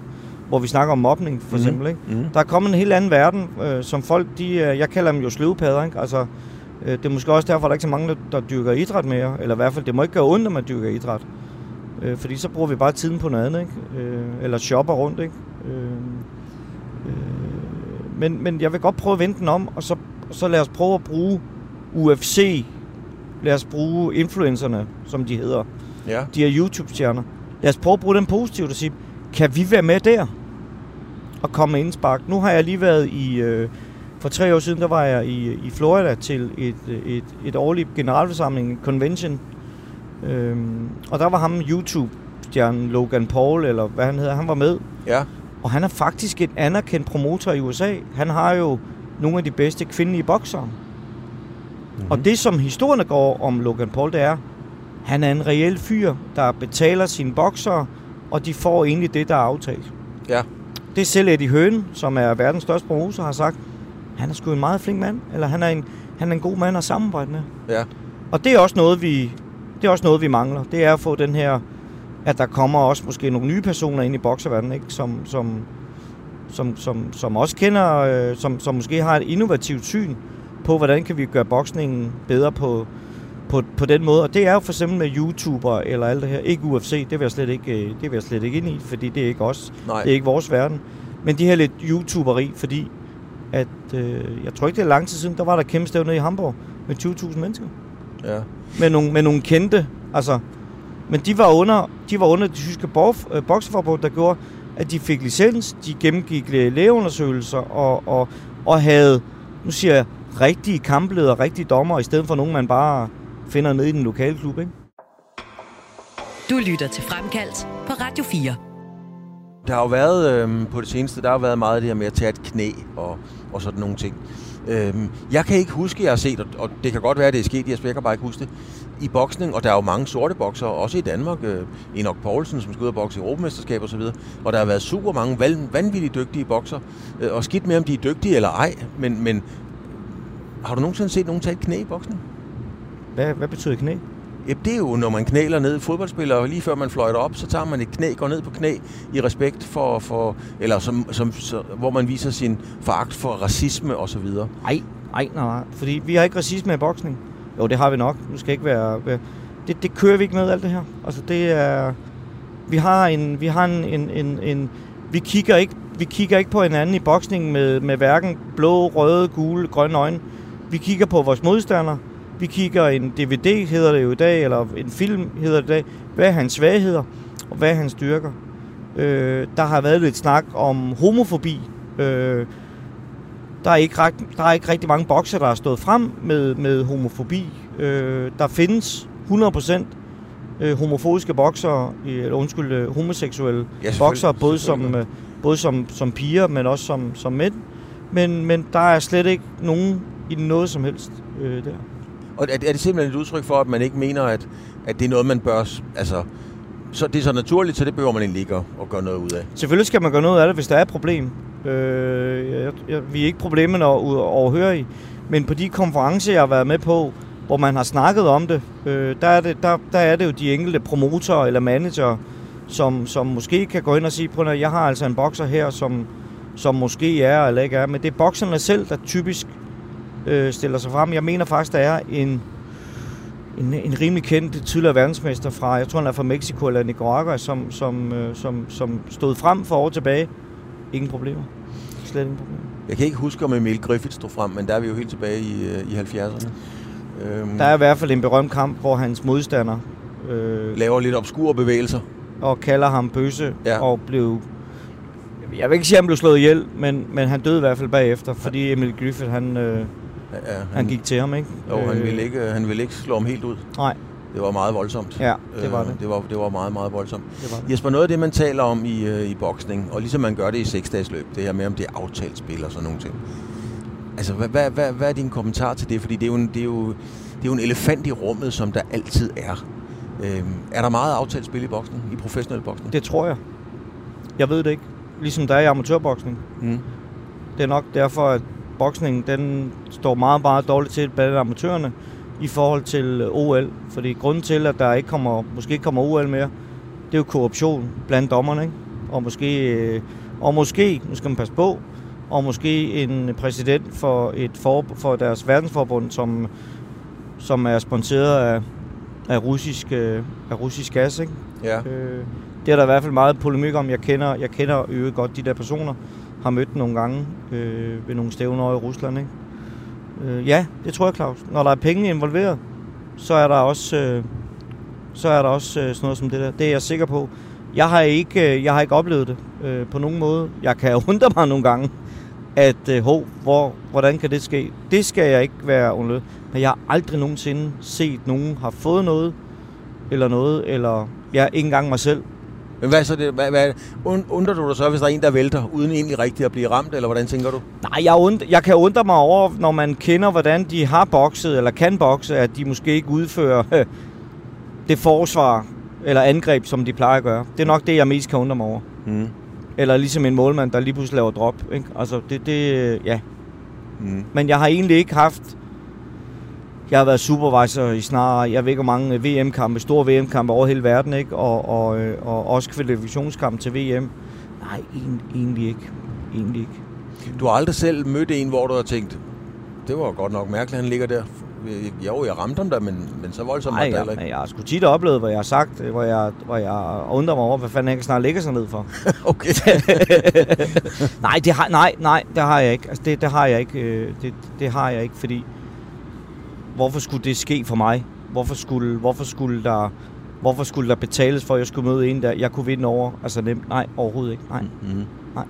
hvor vi snakker om mobning for Mhm. eksempel. Ikke? Mm. Der er kommet en helt anden verden, øh, som folk, de, øh, jeg kalder dem jo sløvpadder, ikke? Altså, øh, det er måske også derfor, at der er ikke så mange, der, der dyrker idræt mere, eller i hvert fald, det må ikke gøre ondt, at man dyrker idræt. Øh, fordi så bruger vi bare tiden på noget andet, ikke? Øh, eller shopper rundt, ikke? Øh, øh, men, men jeg vil godt prøve at vende den om, og så, så lad os prøve at bruge UFC, lad os bruge influencerne, som de hedder, Ja. de her YouTube-stjerner. Lad os prøve at bruge dem positivt og sige, kan vi være med der? Og komme med indspark. Nu har jeg lige været i... Øh, for tre år siden, der var jeg i, i Florida til et, et, et årligt generalforsamling, en convention. Øhm, og der var ham YouTube-stjernen Logan Paul, eller hvad han hedder, han var med. Ja. Og han er faktisk en anerkendt promotor i USA. Han har jo nogle af de bedste kvindelige boksere. Mm-hmm. Og det, som historierne går om Logan Paul, det er, han er en reel fyr, der betaler sine boksere, og de får egentlig det, der er aftalt. Ja. Det er selv Eddie Høen, som er verdens største promotor, har sagt, han er sgu en meget flink mand, eller han er en, han er en god mand at samarbejde med. Ja. Og det er også noget, vi, det er også noget, vi mangler. Det er at få den her, at der kommer også måske nogle nye personer ind i bokserverdenen, ikke? Som, som, som, som, som også kender, øh, som, som måske har et innovativt syn på, hvordan kan vi gøre boksningen bedre på, på, på den måde. Og det er jo for eksempel med YouTuber eller alt det her. Ikke UFC, det vil jeg slet ikke, øh, det vil jeg slet ikke ind i, fordi det er ikke os. Nej. Det er ikke vores verden. Men de her lidt YouTuberi, fordi at, øh, jeg tror ikke, det er lang tid siden, der var der kæmpe stævne i Hamburg med 20.000 mennesker Ja. med nogle, med nogle kendte, altså, men de var under, de var under det tyske borg- øh, bokseforbund, der gjorde, at de fik licens, de gennemgik læ- lægeundersøgelser og, og, og havde, nu siger jeg, rigtige kampledere, rigtige dommer, i stedet for nogen, man bare finder nede i den lokale klub, ikke? Du lytter til Fremkaldt på Radio 4. Der har jo været øhm, på det seneste, der har været meget af det her med at tage et knæ og, og sådan nogle ting. Øhm, jeg kan ikke huske, jeg har set, og, det kan godt være, det er sket, jeg kan bare ikke huske det, i boksning, og der er jo mange sorte bokser, også i Danmark. Øh, Enoch Poulsen, som skal ud og bokse i Europamesterskab og så videre. Og der har været super mange vanvittigt dygtige bokser. Øh, og skidt med, om de er dygtige eller ej. Men, men har du nogensinde set nogen tage et knæ i boksning? Hvad, hvad betyder knæ? Ja, det er jo, når man knæler ned Fodboldspillere, og lige før man fløjter op, så tager man et knæ, går ned på knæ i respekt for, for eller som, som, så, hvor man viser sin foragt for racisme og så videre. Nej, nej, nej. Fordi vi har ikke racisme i boksning. Jo, det har vi nok. Nu skal ikke være... det, det kører vi ikke med, alt det her. Altså, det er... Vi har en... Vi har en, en, en, en vi kigger ikke vi kigger ikke på hinanden i boksning med, med hverken blå, røde, gule, grønne øjne. Vi kigger på vores modstander. Vi kigger en DVD, hedder det jo i dag, eller en film hedder det i dag. Hvad er hans svagheder, og hvad er hans styrker? Øh, der har været lidt snak om homofobi. Øh, der, er ikke ret, der er ikke rigtig mange bokser, der har stået frem med, med homofobi. Øh, der findes 100% øh, homofobiske bokser, eller undskyld, øh, homoseksuelle Ja, selvfølgelig. bokser, både som, øh, både som, som piger, men også som, som mænd. Men, men der er slet ikke nogen i noget som helst øh, der. Og er, er det simpelthen et udtryk for, at man ikke mener, at, at det er noget, man bør... Altså, så det er så naturligt, så det behøver man egentlig ikke at, at gøre noget ud af. Selvfølgelig skal man gøre noget af det, hvis der er et problem. Øh, jeg, jeg, vi er ikke problemer overhører i. Men på de konferencer, jeg har været med på, hvor man har snakket om det, øh, der, er det der, der er det jo de enkelte promotorer eller manager, som, som måske kan gå ind og sige, på at jeg har altså en bokser her, som, som måske er eller ikke er. Men det er bokserne selv, der typisk øh, stiller sig frem. Jeg mener faktisk, der er en, en, en rimelig kendt tidligere verdensmester fra, jeg tror han er fra Mexico eller Nicaragua, som, som, øh, som, som stod frem for år tilbage. Ingen problemer. Slet ingen problemer. Jeg kan ikke huske, om Emil Griffith stod frem, men der er vi jo helt tilbage i, øh, i 70'erne. Øhm, Der er i hvert fald en berømt kamp, hvor hans modstander øh, laver lidt obskure bevægelser. og kalder ham bøsse Ja. og blev... Jeg vil ikke sige, at han blev slået ihjel, men, men han døde i hvert fald bagefter, fordi Emil Griffith, han, øh, Ja, ja, han gik til ham, ikke? Jo, han Øh, ville, ikke, han ville ikke slå ham helt ud. Nej, Det var meget voldsomt. ja, det var Øh, det. Det var, det var meget, meget voldsomt. det, var det. Jesper, noget af det, man taler om i, øh, i boksning, og ligesom man gør det i seksdages løb, det her med, om det er aftalt spil og sådan nogle ting. Altså, hvad, hvad, hvad, hvad er din kommentar til det? Fordi det er, jo en, det, er jo, det er jo en elefant i rummet, som der altid er. Øhm, er der meget aftalt spil i boksning, i professionel boksning? Det tror jeg. Jeg ved det ikke. Ligesom der er i amatørboksning. Mm. Det er nok derfor, at boksningen den står meget, meget dårligt til blandt amatørerne i forhold til øh, OL. Fordi grunden til, at der ikke kommer, måske ikke kommer OL mere, det er jo korruption blandt dommerne. Ikke? Og måske, øh, og måske, nu skal man passe på, og måske en præsident for, et for, for deres verdensforbund, som, som er sponsoreret af, af, russisk, øh, af russisk gas. Ikke? Ja. Øh, det er der i hvert fald meget polemik om. Jeg kender, jeg kender øvrigt godt de der personer. Har mødt nogle gange øh, ved nogle stævner over i Rusland. Ikke? Øh, ja, det tror jeg, Claus. Når der er penge involveret, så er der også, øh, så er der også øh, sådan noget som det der. Det er jeg sikker på. Jeg har ikke, øh, jeg har ikke oplevet det øh, på nogen måde. Jeg kan undre mig nogle gange, at øh, ho, hvor, hvordan kan det ske? Det skal jeg ikke være undlød. Men jeg har aldrig nogensinde set nogen har fået noget, eller noget, eller jeg ja, ikke engang mig selv. Men hvad så det? Hvad, hvad, und- undrer du dig så, hvis der er en, der vælter, uden egentlig rigtigt at blive ramt, eller hvordan tænker du? Nej, jeg, und, jeg kan undre mig over, når man kender, hvordan de har bokset, eller kan bokse, at de måske ikke udfører øh, det forsvar eller angreb, som de plejer at gøre. Det er nok det, jeg mest kan undre mig over. Mm. Eller ligesom en målmand, der lige pludselig laver drop. Ikke? Altså, det, det, ja. Mm. Men jeg har egentlig ikke haft... Jeg har været supervisor i snart, jeg ved ikke hvor mange øh, VM-kampe, store VM-kampe over hele verden, ikke? Og, og, øh, og også kvalifikationskampe til VM. Nej, egentlig, ikke. Egentlig ikke. Du har aldrig selv mødt en, hvor du har tænkt, det var godt nok mærkeligt, han ligger der. Jo, jeg ramte ham der, men, men så voldsomt var Nej, det jeg, heller ikke. jeg har sgu tit oplevet, hvor jeg har sagt, øh, hvor jeg, hvor jeg undrer mig over, hvad fanden han kan snart ligge sig ned for. Okay. nej, det har, nej, nej, det har jeg ikke. Altså, det, det har jeg ikke. Det, det har jeg ikke, fordi... Hvorfor skulle det ske for mig? Hvorfor skulle, hvorfor skulle der... Hvorfor skulle der betales for, at jeg skulle møde en, der jeg kunne vinde over? Altså nemt. Nej, overhovedet ikke. Nej. Mm. Nej.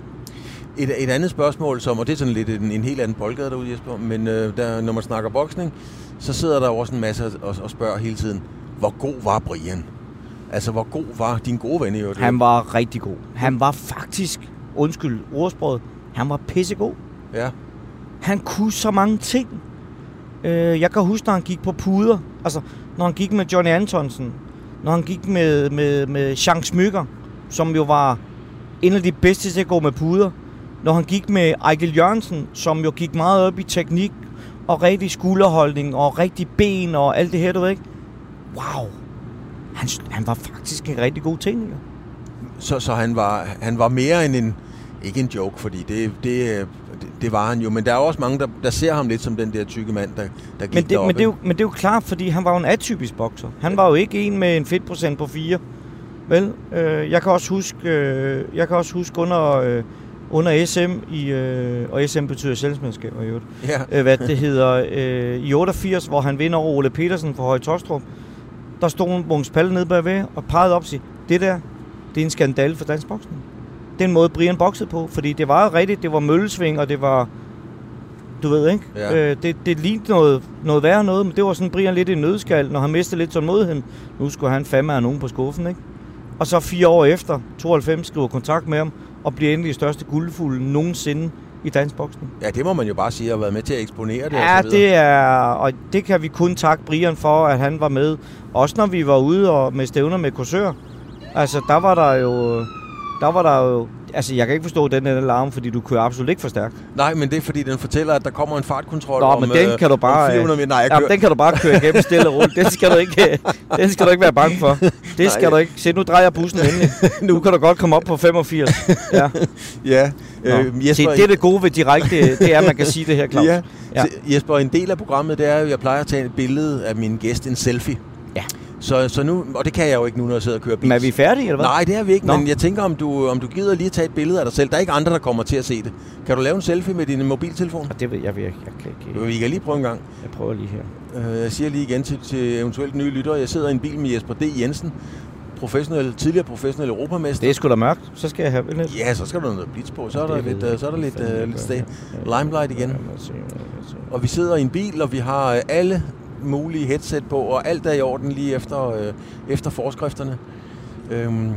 Et, et andet spørgsmål, som, og det er sådan lidt en, en helt anden boldgade derude, Jesper, men øh, der, når man snakker boksning, så sidder der jo også en masse og, og spørger hele tiden, hvor god var Brian? Altså, hvor god var din gode ven i øvrigt? Han var rigtig god. Han var faktisk, undskyld ordsproget, han var pissegod. Ja. Han kunne så mange ting. Øh, jeg kan huske, når han gik på puder. Altså, når han gik med Johnny Antonsen. Når han gik med, med, med Jean Smykker, som jo var en af de bedste til at gå med puder. Når han gik med Ejgil Jørgensen, som jo gik meget op i teknik og rigtig skulderholdning og rigtig ben og alt det her, du ved ikke. Wow. Han, han var faktisk en rigtig god tekniker. Så, så han, var, han var mere end en, ikke en joke, fordi det, det øh, det, var han jo, men der er også mange, der, der ser ham lidt som den der tykke mand, der, der gik Men det, deroppe. men, det er jo, men det er jo klart, fordi han var jo en atypisk bokser. Han var jo ikke en med en fedtprocent på 4. Vel, øh, jeg kan også huske, øh, jeg kan også huske under, øh, under SM, i, øh, og SM betyder selvsmandskab, i øvrigt, Ja, øh, hvad det hedder, øh, i 88, hvor han vinder over Ole Petersen fra Høje Tostrup, der stod Mogens Palle nede bagved og pegede op og sige, det der, det er en skandale for dansk boksning. Den måde Brian boksede på, fordi det var rigtigt, det var møllesving, og det var, du ved ikke, Ja. øh, det, det lignede noget, noget værre noget, men det var sådan Brian lidt i nødskal, når han mistede lidt tålmodigheden. Nu skulle han fandme have nogen på skuffen, ikke? Og så fire år efter, 92, skriver kontrakt med ham, og bliver endelig største guldfugl nogensinde i dansk boksning. ja, det må man jo bare sige, at have været med til at eksponere det. Ja, og så videre. det er, og det kan vi kun takke Brian for, at han var med. Også når vi var ude og med stævner med kursør. Altså, der var der jo, der var der jo, altså jeg kan ikke forstå den her alarm, fordi du kører absolut ikke for stærkt. Nej, men det er fordi, den fortæller, at der kommer en fartkontrol Nå, om, men den øh, kan du bare, om 400 meter. Nej, jeg Ja, kører, den kan du bare køre igennem stille og roligt. Den skal du ikke, den skal du ikke være bange for. Det skal Nej. du ikke. Se, nu drejer bussen endelig. Nu kan du godt komme op på 85. Ja. ja. Nå. Øh, Se, det er det gode ved direkte, det er, at man kan sige det her, Claus. Ja. Ja. ja. Jesper, en del af programmet, det er, at jeg plejer at tage et billede af min gæst, en selfie. Ja. Så, så nu, og det kan jeg jo ikke nu, når jeg sidder og kører bil. Men er vi færdige, eller hvad? Nej, det er vi ikke, Nå. men jeg tænker, om du, om du gider lige at tage et billede af dig selv. Der er ikke andre, der kommer til at se det. Kan du lave en selfie med din mobiltelefon? Og Det ved jeg, jeg, jeg kan ikke. Vi kan lige prøve en gang. Jeg prøver lige her. Øh, Jeg siger lige igen til, til eventuelt nye lyttere. Jeg sidder i en bil med Jesper D. Jensen, professionel, tidligere professionel europamester. Det er sgu da mørkt. Så skal jeg have lidt. Ja, så skal der noget blitz på. Så er der Det lidt, øh, så er der lidt, uh, lidt stay. Limelight igen. Og vi sidder i en bil, og vi har alle mulige headset på, og alt er i orden lige efter, øh, efter forskrifterne. Øhm,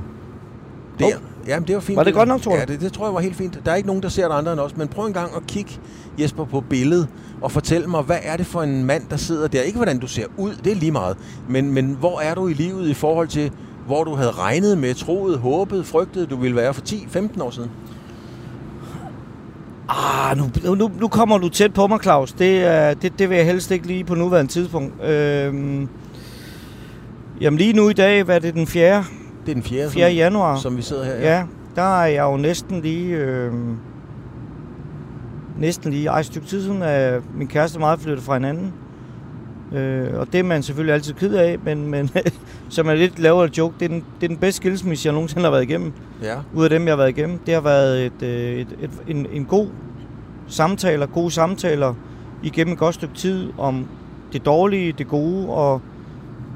det, Hov. ja, det var fint. Var det godt nok, tror du? Ja, det, det tror jeg var helt fint. Der er ikke nogen, der ser det andre end os, men prøv en gang at kigge, Jesper, på billedet, og fortæl mig, hvad er det for en mand, der sidder der? Ikke hvordan du ser ud, det er lige meget, men, men hvor er du i livet i forhold til, hvor du havde regnet med, troet, håbet, frygtet, du ville være for 10-15 år siden? Ah, nu, nu, nu kommer du tæt på mig, Claus. Det, er- det, det vil jeg helst ikke lige på nuværende tidspunkt. Øhm, jamen lige nu i dag, hvad er det, den 4. Det er den 4. 4. januar? som vi sidder her. Ja, der er jeg jo næsten lige... Øh, næsten lige... Ej, et stykke tid siden er min kæreste meget flyttet fra hinanden. Øh, og det er man selvfølgelig altid ked af, men, men som er lidt lavere joke, det er, den, det er den bedste skilsmisse, jeg nogensinde har været igennem. ja. ud af dem, jeg har været igennem. Det har været et, øh, et, et, en, en god samtaler, gode samtaler igennem et godt stykke tid om det dårlige, det gode, og,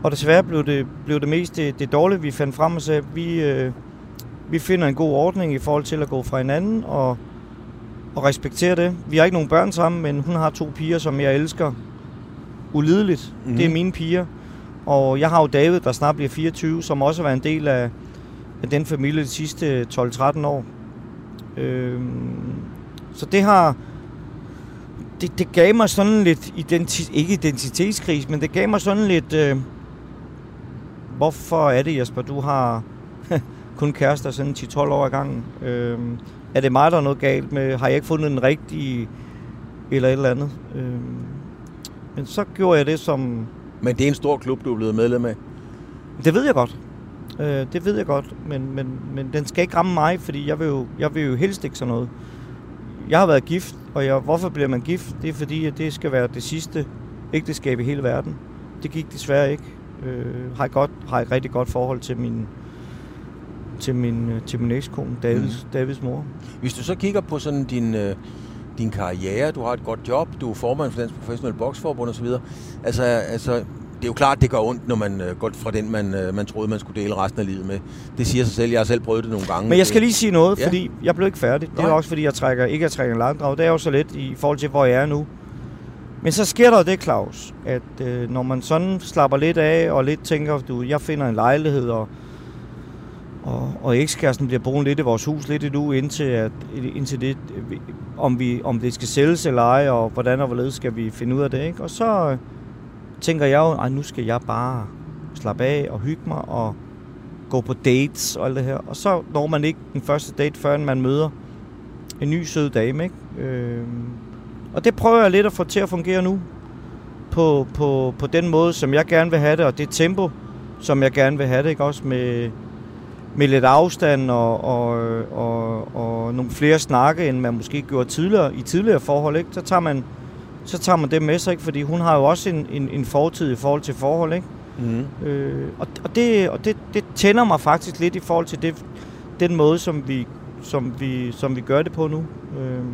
og desværre blev det, blev det mest det, det dårlige, vi fandt frem og sagde, vi, øh, vi finder en god ordning i forhold til at gå fra hinanden og, og respektere det. Vi har ikke nogen børn sammen, men hun har to piger, som jeg elsker ulideligt. Mhm. Mm-hmm. Det er mine piger. Og jeg har jo David, der snart bliver 24, som også har været en del af, af den familie de sidste 12-13 år. Øhm, så det har... Det, det gav mig sådan lidt, identi- ikke identitetskris, men det gav mig sådan lidt... Øh, hvorfor er det, Jesper, du har kun kærester sådan 10-12 år ad gangen? Øhm, er det mig, der er noget galt med? Har jeg ikke fundet den rigtige? Eller et eller andet? Øhm, men så gjorde jeg det, som Men det er en stor klub, du er blevet medlem af. det ved jeg godt. Øh, det ved jeg godt, men, men, men den skal ikke ramme mig, fordi jeg vil, jo, jeg vil jo helst ikke sådan noget. Jeg har været gift, og jeg, hvorfor bliver man gift? Det er fordi, at det skal være det sidste ægteskab i hele verden. Det gik desværre ikke. Øh, har, et godt, har et rigtig godt forhold til min, til min, til min ekskone, Davids, mm. Davids mor. Hvis du så kigger på sådan din, øh, din karriere, du har et godt job, du er formand for Dansk Professionel Boksforbund osv. Altså, altså, det er jo klart, det gør ondt, når man øh, går fra den, man, øh, man troede, man skulle dele resten af livet med. Det siger sig selv. Jeg har selv prøvet det nogle gange. Men jeg skal lige sige noget, Ja. fordi jeg blev ikke færdig. Det er Nej. også fordi, jeg trækker, ikke jeg trækker en langdrag. Det er jo så lidt i forhold til, hvor jeg er nu. Men så sker der det, Claus, at øh, når man sådan slapper lidt af, og lidt tænker, du, jeg finder en lejlighed, og, og, og ekskæresten bliver boende lidt i vores hus lidt endnu, indtil, at, indtil det, om, vi, om det skal sælges eller ej, og hvordan og hvorledes skal vi finde ud af det, ikke? Og så øh, tænker jeg jo, ej, nu skal jeg bare slappe af og hygge mig, og gå på dates og alt det her. Og så når man ikke den første date, før man møder en ny sød dame, ikke? Øh, og det prøver jeg lidt at få til at fungere nu. På, på, på den måde, som jeg gerne vil have det, og det tempo, som jeg gerne vil have det, ikke? Også med, med lidt afstand og, og, og, og nogle flere snakke, end man måske gjorde tidligere, i tidligere forhold, ikke? så tager man så tager man det med sig, ikke? fordi hun har jo også en, en, en fortid i forhold til forhold. Ikke? Mm. Øh, og og, det, og det, det tænder mig faktisk lidt i forhold til det, den måde, som vi, som vi, som vi gør det på nu. Øh,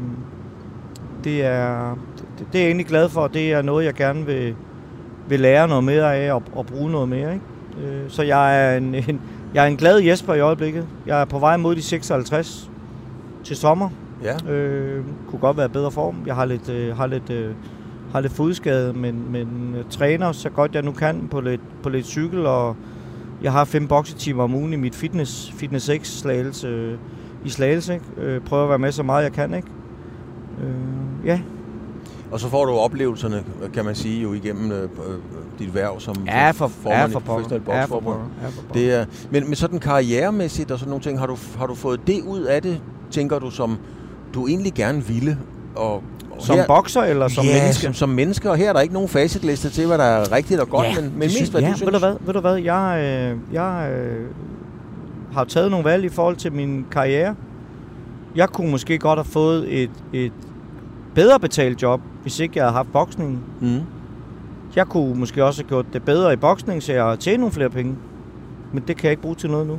det, er, det, det er jeg egentlig glad for, og det er noget, jeg gerne vil, vil lære noget mere af og, og bruge noget mere. Ikke? Øh, så jeg er, en, en, jeg er en glad Jesper i øjeblikket. Jeg er på vej mod de 56 til sommer. Ja. Øh, kunne godt være i bedre form. Jeg har lidt, øh, har lidt, øh, har lidt fodskade, men, men øh, træner så godt jeg nu kan på lidt, på lidt cykel, og jeg har fem boksetimer om ugen i mit fitness, fitness 6 slagelse, øh, i slagelse. Ikke? Øh, prøver at være med så meget jeg kan. Ikke? Øh, ja. Og så får du oplevelserne, kan man sige, jo igennem øh, øh dit værv som Ja, for, formand ja, i for pokker. professionel Ja, for boksforbund. Ja, for. Det er, men, men sådan karrieremæssigt og sådan nogle ting, har du, har du fået det ud af det, tænker du, som du egentlig gerne ville? Og, og Som bokser eller som ja, menneske? Som, som menneske, og her er der ikke nogen facitliste til, hvad der er rigtigt og godt, Ja, men, men mest hvad ja, du synes. Ved du hvad, ved du hvad? Jeg, øh, jeg øh, har taget nogle valg i forhold til min karriere. Jeg kunne måske godt have fået et, et bedre betalt job, hvis ikke jeg havde haft boksningen. Mm. Jeg kunne måske også have gjort det bedre i boksning, så jeg tjent nogle flere penge. Men det kan jeg ikke bruge til noget nu.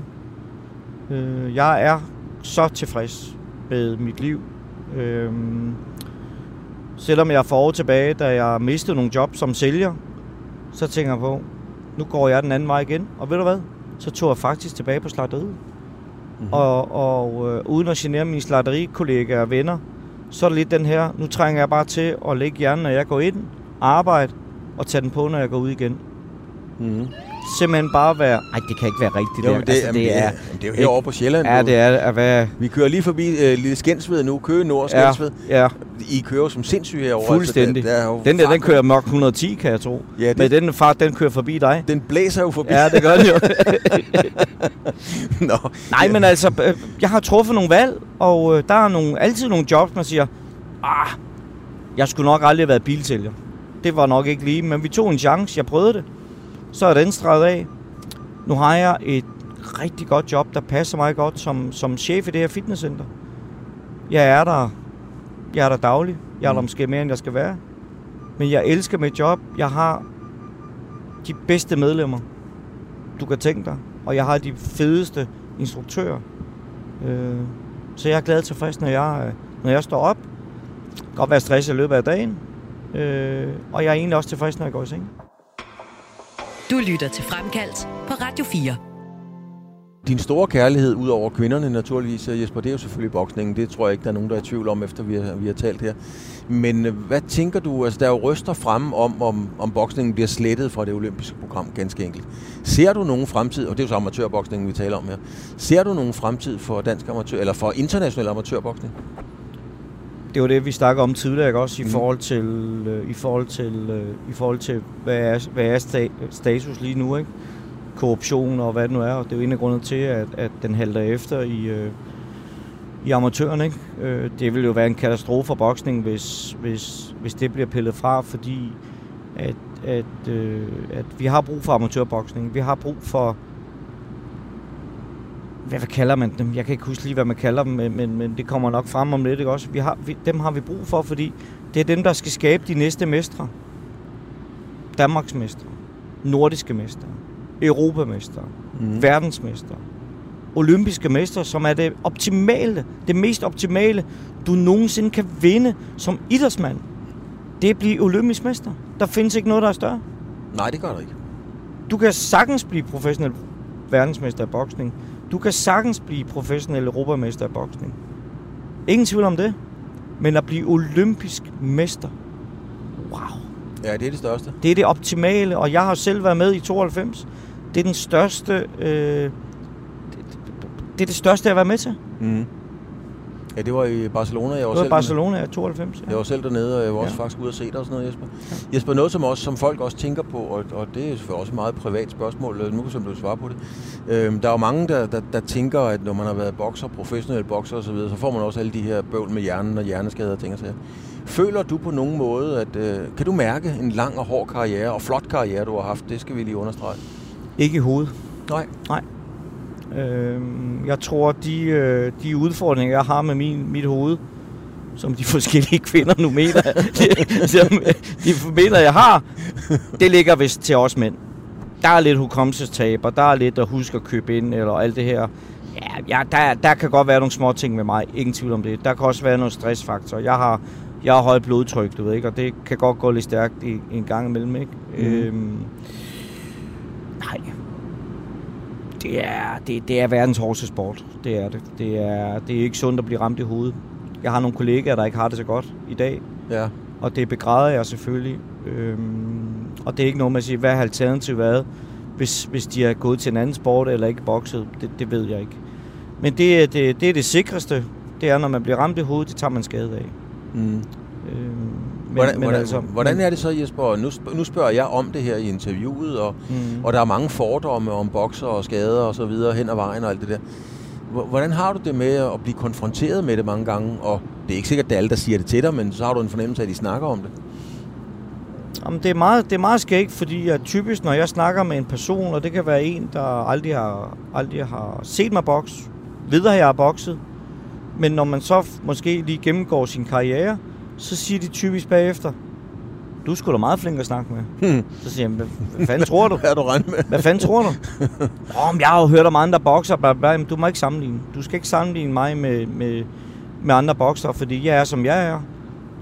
Øh, jeg er så tilfreds med mit liv. Øh, selvom jeg for år tilbage, da jeg mistede nogle job som sælger, så tænker jeg på, nu går jeg den anden vej igen. Og ved du hvad? Så tog jeg faktisk tilbage på slagteriet. Mm-hmm. Og, og øh, uden at genere mine slagterikollegaer og venner, så er der lige den her, nu trænger jeg bare til at lægge hjernen, når jeg går ind, arbejde og tage den på, når jeg går ud igen. Mm. Simpelthen bare være... Ej, det kan ikke være rigtigt. Jo, der. det, altså, det, er, det er jo herovre på Sjælland. Ja, det er at være... Vi kører lige forbi øh, Lille Skensved nu, Køge Nord Ja, Skensved. ja, I kører som sindssyge herovre. fuldstændig. Altså, det, det er jo Den der, den kører nok 110, kan jeg tro. Ja, det- Men den fart, den kører forbi dig. Den blæser jo forbi. Ja, det gør den jo. Nå. Nej, men altså, øh, jeg har truffet nogle valg, og øh, der er nogle, altid nogle jobs, man siger, ah, jeg skulle nok aldrig have været bilsælger. Det var nok ikke lige, men vi tog en chance, jeg prøvede det. Så er den streget af. Nu har jeg et rigtig godt job, der passer mig godt som, som chef i det her fitnesscenter. Jeg er der, jeg er der daglig. Jeg er der Mm. måske mere, end jeg skal være. Men jeg elsker mit job. Jeg har de bedste medlemmer, du kan tænke dig. Og jeg har de fedeste instruktører. Øh, så jeg er glad tilfreds, når jeg, når jeg står op. Det kan godt være stress i løbet af dagen. Øh, og jeg er egentlig også tilfreds, når jeg går i seng. Du lytter til Fremkaldt på Radio 4. Din store kærlighed, ud over kvinderne naturligvis, øh, Jesper, det er jo selvfølgelig boksningen. Det tror jeg ikke, der er nogen, der er i tvivl om, efter vi har, vi har talt her. Men øh, hvad tænker du, altså der er jo røster frem om, om, om boksningen bliver slettet fra det olympiske program, ganske enkelt. Ser du nogen fremtid, og det er jo så amatørboksningen, vi taler om her, ser du nogen fremtid for dansk amatør, eller for international amatørboksning? Det var det, vi snakkede om tidligere, ikke? også i Mm. forhold til, øh, i forhold til, øh, i forhold til hvad er, hvad er sta- status lige nu, ikke? Korruption og hvad det nu er, og det er jo en af grundene til, at, at den halter efter i, øh, i amatørerne, ikke? Øh, det vil jo være en katastrofe for boksning, hvis, hvis, hvis det bliver pillet fra, fordi at, at, øh, at vi har brug for amatørboksning. Vi har brug for hvad, hvad kalder man dem? Jeg kan ikke huske lige, hvad man kalder dem, men, men, men det kommer nok frem om lidt, ikke også? Vi har, vi, dem har vi brug for, fordi det er dem, der skal skabe de næste mestre. Danmarks mestre, nordiske mestre, europamestre, mm. verdensmestre, olympiske mestre, som er det optimale, det mest optimale, du nogensinde kan vinde som idrætsmand. Det er at blive olympisk mester. Der findes ikke noget, der er større. Nej, det gør der ikke. Du kan sagtens blive professionel verdensmester i boksning. Du kan sagtens blive professionel europamester i boksning. Ingen tvivl om det. Men at blive olympisk mester, wow. Ja, det er det største. Det er det optimale, og jeg har selv været med i 92. Det er den største... Øh, det, det er det største, jeg har været med til. Mm. Ja, det var i Barcelona. Jeg var, Det var selv Barcelona i 92. Jeg var selv dernede, og jeg var også Ja. faktisk ude og se dig og sådan noget, Jesper. Jesper, noget som, også, som folk også tænker på, og, og det er selvfølgelig også et meget privat spørgsmål, øh, nu kan du svare på det. Øhm, der er jo mange, der, der, der tænker, at når man har været bokser, professionel bokser osv., så, videre, så får man også alle de her bøvl med hjernen og hjerneskader og ting og sager. Føler du på nogen måde, at øh, kan du mærke en lang og hård karriere, og flot karriere, du har haft, det skal vi lige understrege. Ikke i hovedet. Nej. Øh, jeg tror, de, øh, de udfordringer, jeg har med min, mit hoved, som de forskellige kvinder nu mener, de, som, de mener, jeg har, det ligger vist til os mænd. Der er lidt hukommelsestab, og der er lidt at huske at købe ind, eller alt det her. Ja, ja der, der kan godt være nogle små ting med mig, ingen tvivl om det. Der kan også være nogle stressfaktor. Jeg har, jeg har højt blodtryk, du ved ikke, og det kan godt gå lidt stærkt i, i en gang imellem, ikke? Mm. Øhm, nej. Det er, det, det er verdens hårdeste sport. Det er det. Det er, det er ikke sundt at blive ramt i hovedet. Jeg har nogle kollegaer, der ikke har det så godt i dag. Ja. Og det begræder jeg selvfølgelig. Øhm, og det er ikke noget med at sige, hvad har alternativet været, hvis, hvis de er gået til en anden sport eller ikke bokset. Det, det ved jeg ikke. Men det det, det er det sikreste. Det er, når man bliver ramt i hovedet, det tager man skade af. Mm. Øhm, Men, hvordan, men hvordan, altså, hvordan er det så, Jesper? Nu, nu spørger jeg om det her i interviewet, og, mm. og der er mange fordomme om bokser og skader og så videre hen ad vejen og alt det der. Hvordan har du det med at blive konfronteret med det mange gange? Og det er ikke sikkert, at det er alle, der siger det til dig, men så har du en fornemmelse af, at de snakker om det. Jamen, det, er meget, det er meget skægt, fordi at typisk, når jeg snakker med en person, og det kan være en, der aldrig har, aldrig har set mig bokse, ved at jeg har bokset, men når man så måske lige gennemgår sin karriere, så siger de typisk bagefter, du er sgu da meget flink at snakke med. Hmm. Så siger jeg, hvad, fanden tror du? hvad du med? hvad fanden tror du? oh, jeg har jo hørt om andre bokser, bla, bla, men du må ikke sammenligne. Du skal ikke sammenligne mig med, med, med andre bokser, fordi jeg er, som jeg er.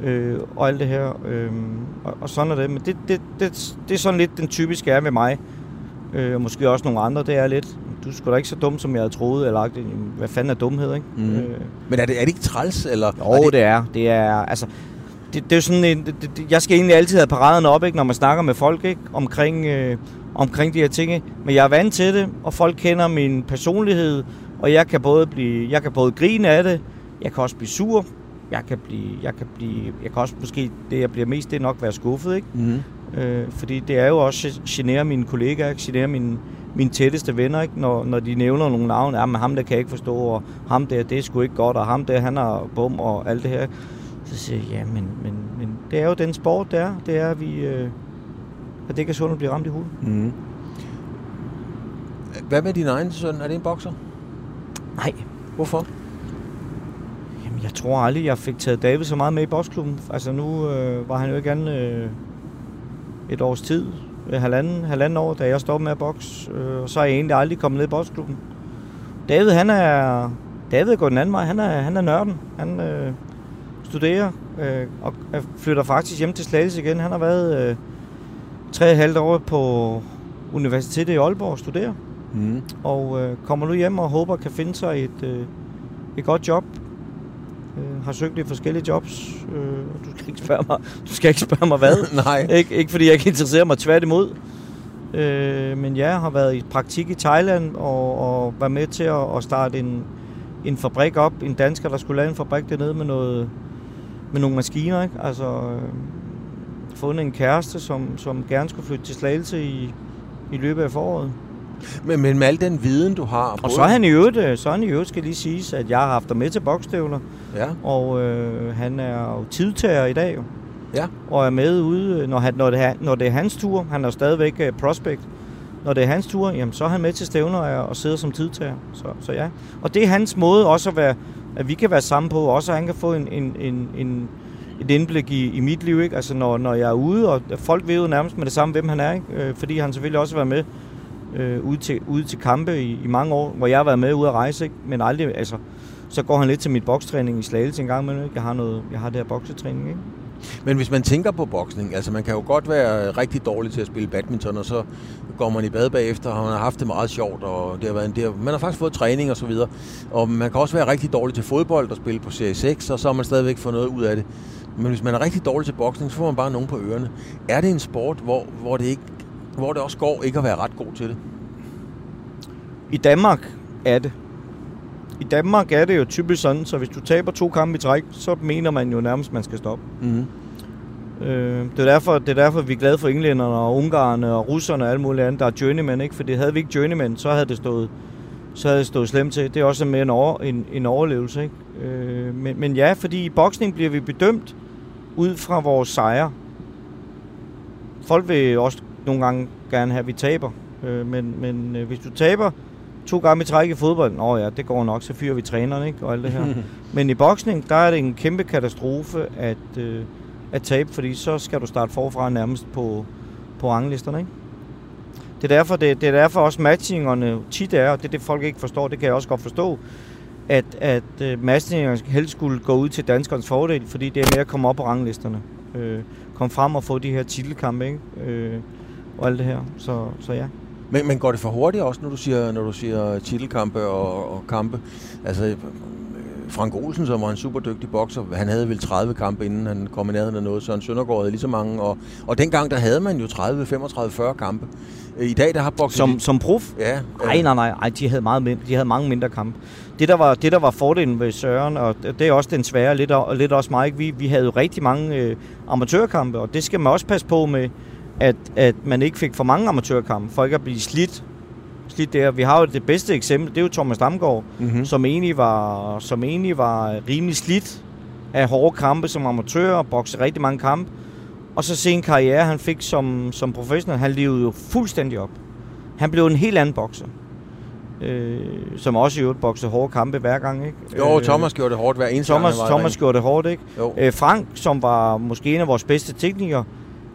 Øh, og alt det her. Øh, og, og sådan er det. Men det, det, det, det er sådan lidt den typiske er med mig. Øh, og måske også nogle andre, det er lidt, du er sgu da ikke så dum, som jeg havde troet, eller hvad fanden er dumhed, ikke? Mm. Øh. Men er det, er det ikke træls, eller? Jo, er det... det er. Det er, altså, det, det er sådan en, det, det, jeg skal egentlig altid have paraderne op, ikke, når man snakker med folk ikke, omkring, øh, omkring de her ting. Ikke? Men jeg er vant til det, og folk kender min personlighed, og jeg kan både blive, jeg kan både grine af det, jeg kan også blive sur, jeg kan blive, jeg kan blive, jeg kan også måske, det jeg bliver mest, det er nok være skuffet, ikke? Mm. Øh, fordi det er jo også generer mine kollegaer, ikke? generer mine, mine tætteste venner, ikke? Når, når de nævner nogle navne, ja, men ham der kan jeg ikke forstå, og ham der, det er sgu ikke godt, og ham der, han har bum, og alt det her. Så siger jeg, ja, men, men, men det er jo den sport, det er. Det er, at vi... Øh, at det er sundt blive ramt i hovedet. Mm. Hvad med din egen søn? Er det en bokser? Nej. Hvorfor? Jamen, jeg tror aldrig, jeg fik taget David så meget med i boksklubben. Altså, nu øh, var han jo ikke andet øh, et års tid. Halvanden, halvanden år, da jeg stoppede med at bokse. Øh, og så er jeg egentlig aldrig kommet ned i boksklubben. David, han er... David går den anden vej. Han er, han er nørden. Han... Øh, studerer øh, og flytter faktisk hjem til Slagelse igen. Han har været øh, tre og halvt år på Universitetet i Aalborg og studerer. Mm. Og øh, kommer nu hjem og håber kan finde sig et, øh, et godt job. Øh, har søgt i forskellige jobs. Øh, du skal ikke spørge mig, du skal ikke spørge mig hvad. Nej. Ik- ikke fordi jeg ikke interesserer mig tværtimod. Øh, men jeg har været i praktik i Thailand og, og været med til at, at starte en, en fabrik op. En dansker, der skulle lave en fabrik dernede med noget med nogle maskiner, ikke? Altså, øh, fundet en kæreste, som, som gerne skulle flytte til Slagelse i, i løbet af foråret. Men, men med al den viden, du har... Og så er han i øvrigt, øh, så er han i øvrigt, skal lige sige, at jeg har haft ham med til bokstøvler. Ja. Og øh, han er jo tidtager i dag jo. Ja. Og er med ude, når, han, når, det er, når det er hans tur. Han er stadigvæk uh, prospect. Når det er hans tur, jamen, så er han med til stævner og, og sidder som tidtager. Så, så ja. Og det er hans måde også at være at vi kan være sammen på, også at han kan få en, en, en, en, et indblik i, i mit liv, ikke? Altså når, når jeg er ude, og folk ved jo nærmest med det samme, hvem han er, ikke? Øh, fordi han selvfølgelig også har været med øh, ude, til, ude til kampe i, i mange år, hvor jeg har været med ude at rejse, ikke? Men aldrig, altså, så går han lidt til mit bokstræning i Slagelse en gang imellem, ikke? Jeg har, noget, jeg har det her boksetræning, ikke? Men hvis man tænker på boksning, altså man kan jo godt være rigtig dårlig til at spille badminton, og så går man i bad bagefter, og man har haft det meget sjovt, og det har været en, det har, man har faktisk fået træning og så videre. Og man kan også være rigtig dårlig til fodbold og spille på Serie 6, og så har man stadigvæk fået noget ud af det. Men hvis man er rigtig dårlig til boksning, så får man bare nogen på ørerne. Er det en sport, hvor, hvor, det, ikke, hvor det også går ikke at være ret god til det? I Danmark er det. I Danmark er det jo typisk sådan, så hvis du taber to kampe i træk, så mener man jo nærmest, at man skal stoppe. Mm-hmm. Øh, det, er derfor, det er derfor, vi er glade for englænderne og ungarerne og russerne og alle mulige andre, der er journeyman, ikke? For havde vi ikke journeyman, så havde det stået, så havde det stået slemt til. Det er også mere en, over, en, en overlevelse, ikke? Øh, men, men ja, fordi i boksning bliver vi bedømt ud fra vores sejre. Folk vil også nogle gange gerne have, at vi taber. Øh, men men øh, hvis du taber to gange i træk i fodbold, nå ja, det går nok, så fyrer vi træneren, ikke? Og alt det her. Men i boksning, der er det en kæmpe katastrofe at, øh, at tabe, fordi så skal du starte forfra nærmest på, på ranglisterne, ikke? Det er derfor, det, det er derfor også matchingerne tit er, og det er det folk ikke forstår, det kan jeg også godt forstå, at, at uh, matchingerne helst skulle gå ud til danskernes fordel, fordi det er mere at komme op på ranglisterne. Øh, komme frem og få de her titelkampe, ikke? Øh, og alt det her. Så, så ja. Men, men går det for hurtigt også, når du siger, når du siger titelkampe og, og kampe? Altså, øh, Frank Olsen, som var en super dygtig bokser, han havde vel 30 kampe, inden han kom i nærheden af noget. Søren Søndergaard havde lige så mange. Og, og dengang, der havde man jo 30, 35, 40 kampe. I dag, der har bokset... Som, som prof? Ja. Nej, nej, nej. Ej, de havde, meget mindre, de havde mange mindre kampe. Det der, var, det, der var fordelen ved Søren, og det er også den svære, lidt, og lidt også mig, vi, vi havde jo rigtig mange øh, amatørkampe, og det skal man også passe på med, at, at man ikke fik for mange amatørkampe, for ikke at blive slidt slidt der. Vi har jo det bedste eksempel, det er jo Thomas Damgaard, mm-hmm. som, egentlig var, som egentlig var rimelig slidt af hårde kampe som amatør, og bokse rigtig mange kampe. Og så se en karriere, han fik som, som professionel, han levede jo fuldstændig op. Han blev en helt anden bokser. Øh, som også i øvrigt boksede hårde kampe hver gang, ikke? Jo, Thomas gjorde det hårdt hver eneste Thomas, gang, Thomas gjorde det hårdt, ikke? Jo. Øh, Frank, som var måske en af vores bedste teknikere,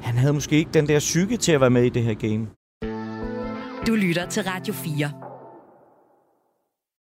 han havde måske ikke den der psyke til at være med i det her game. Du lytter til Radio 4.